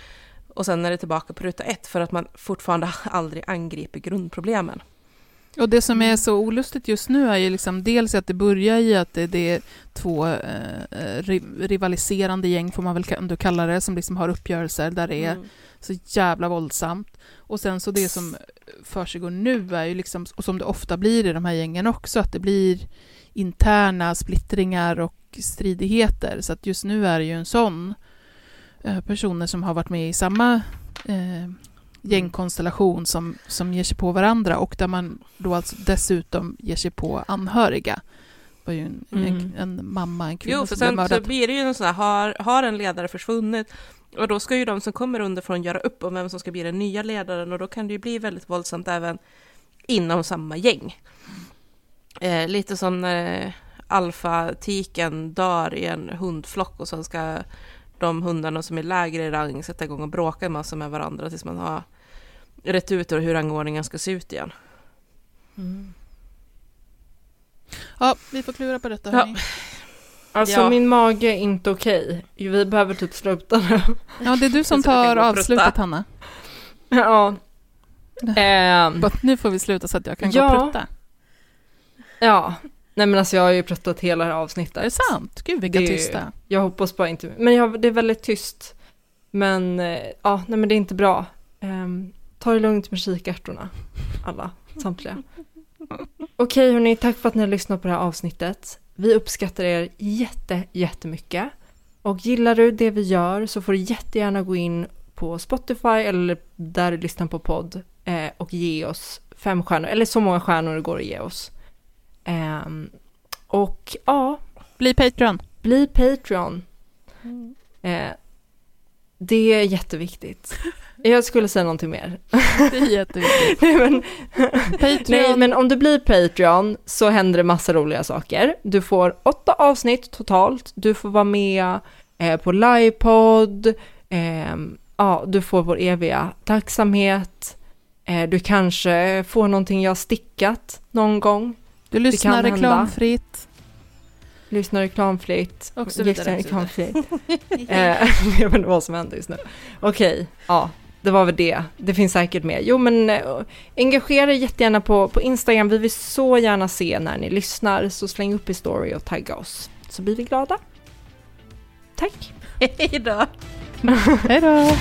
Och sen är det tillbaka på ruta ett för att man fortfarande [LAUGHS] aldrig angriper grundproblemen. Och det som är så olustigt just nu är ju liksom dels att det börjar i att det, det är två eh, ri- rivaliserande gäng, får man väl ändå kalla det, som liksom har uppgörelser där det är Mm. så jävla våldsamt. Och sen så det som försiggår nu är ju liksom, och som det ofta blir i de här gängen också, att det blir interna splittringar och stridigheter. Så att just nu är det ju en sån eh, personer som har varit med i samma eh, gängkonstellation som, som ger sig på varandra och där man då alltså dessutom ger sig på anhöriga. Det var ju en, en, Mm. en mamma, en kvinna Jo, för som blev sen så mördad. blir det ju en sån här, har, har en ledare försvunnit och då ska ju de som kommer underifrån göra upp om vem som ska bli den nya ledaren och då kan det ju bli väldigt våldsamt även inom samma gäng. Eh, lite som när alfatiken dör i en hundflock och sen ska de hundarna som är lägre i rang sätta igång och bråka en massa med varandra tills man har rätt ut hur rangordningen ska se ut igen. Ja, vi får klura på detta. Ja. Alltså Ja. min mage är inte okej. Vi behöver typ sluta nu. Ja, det är du som tar gå avslutet. Hanna. ja. Bara, Nu får vi sluta så att jag kan gå Ja. och prutta. ja. Nej men alltså jag har ju pratat hela det här avsnittet. Är det sant? Gud, vilka Det tysta. Jag hoppas bara inte, men jag, det är väldigt tyst. Men eh, ja, nej men det är inte bra. Um, ta det lugnt med kikärtorna, alla, samtliga. Okej hörni, tack för att ni har lyssnat på det här avsnittet. Vi uppskattar er jätte, jättemycket. Och gillar du det vi gör så får du jättegärna gå in på Spotify eller där du lyssnar på podd eh, och ge oss fem stjärnor, eller så många stjärnor det går att ge oss. Ehm, och ja, Bli Patreon. bli Patreon. Eh, det är jätteviktigt. Jag skulle säga någonting mer. Det är jätteviktigt. [LAUGHS] Nej, men, Patreon. nej, men om du blir Patreon så händer det massa roliga saker. Du får åtta avsnitt totalt. Du får vara med eh, på livepodd. Eh, ja, du får vår eviga tacksamhet. Eh, du kanske får någonting jag har stickat någon gång. Du lyssnar reklamfritt. Lyssnar reklamfritt. Och så vidare, Lyssnar reklamfritt. [LAUGHS] Eh, [LAUGHS] jag vet inte vad som händer just nu. Okej, ja, det var väl det. Det finns säkert mer. Jo, men eh, engagera er jättegärna på, på Instagram. Vi vill så gärna se när ni lyssnar, så släng upp i story och tagga oss. Så blir vi glada. Tack! [LAUGHS] Hej då! Hej då!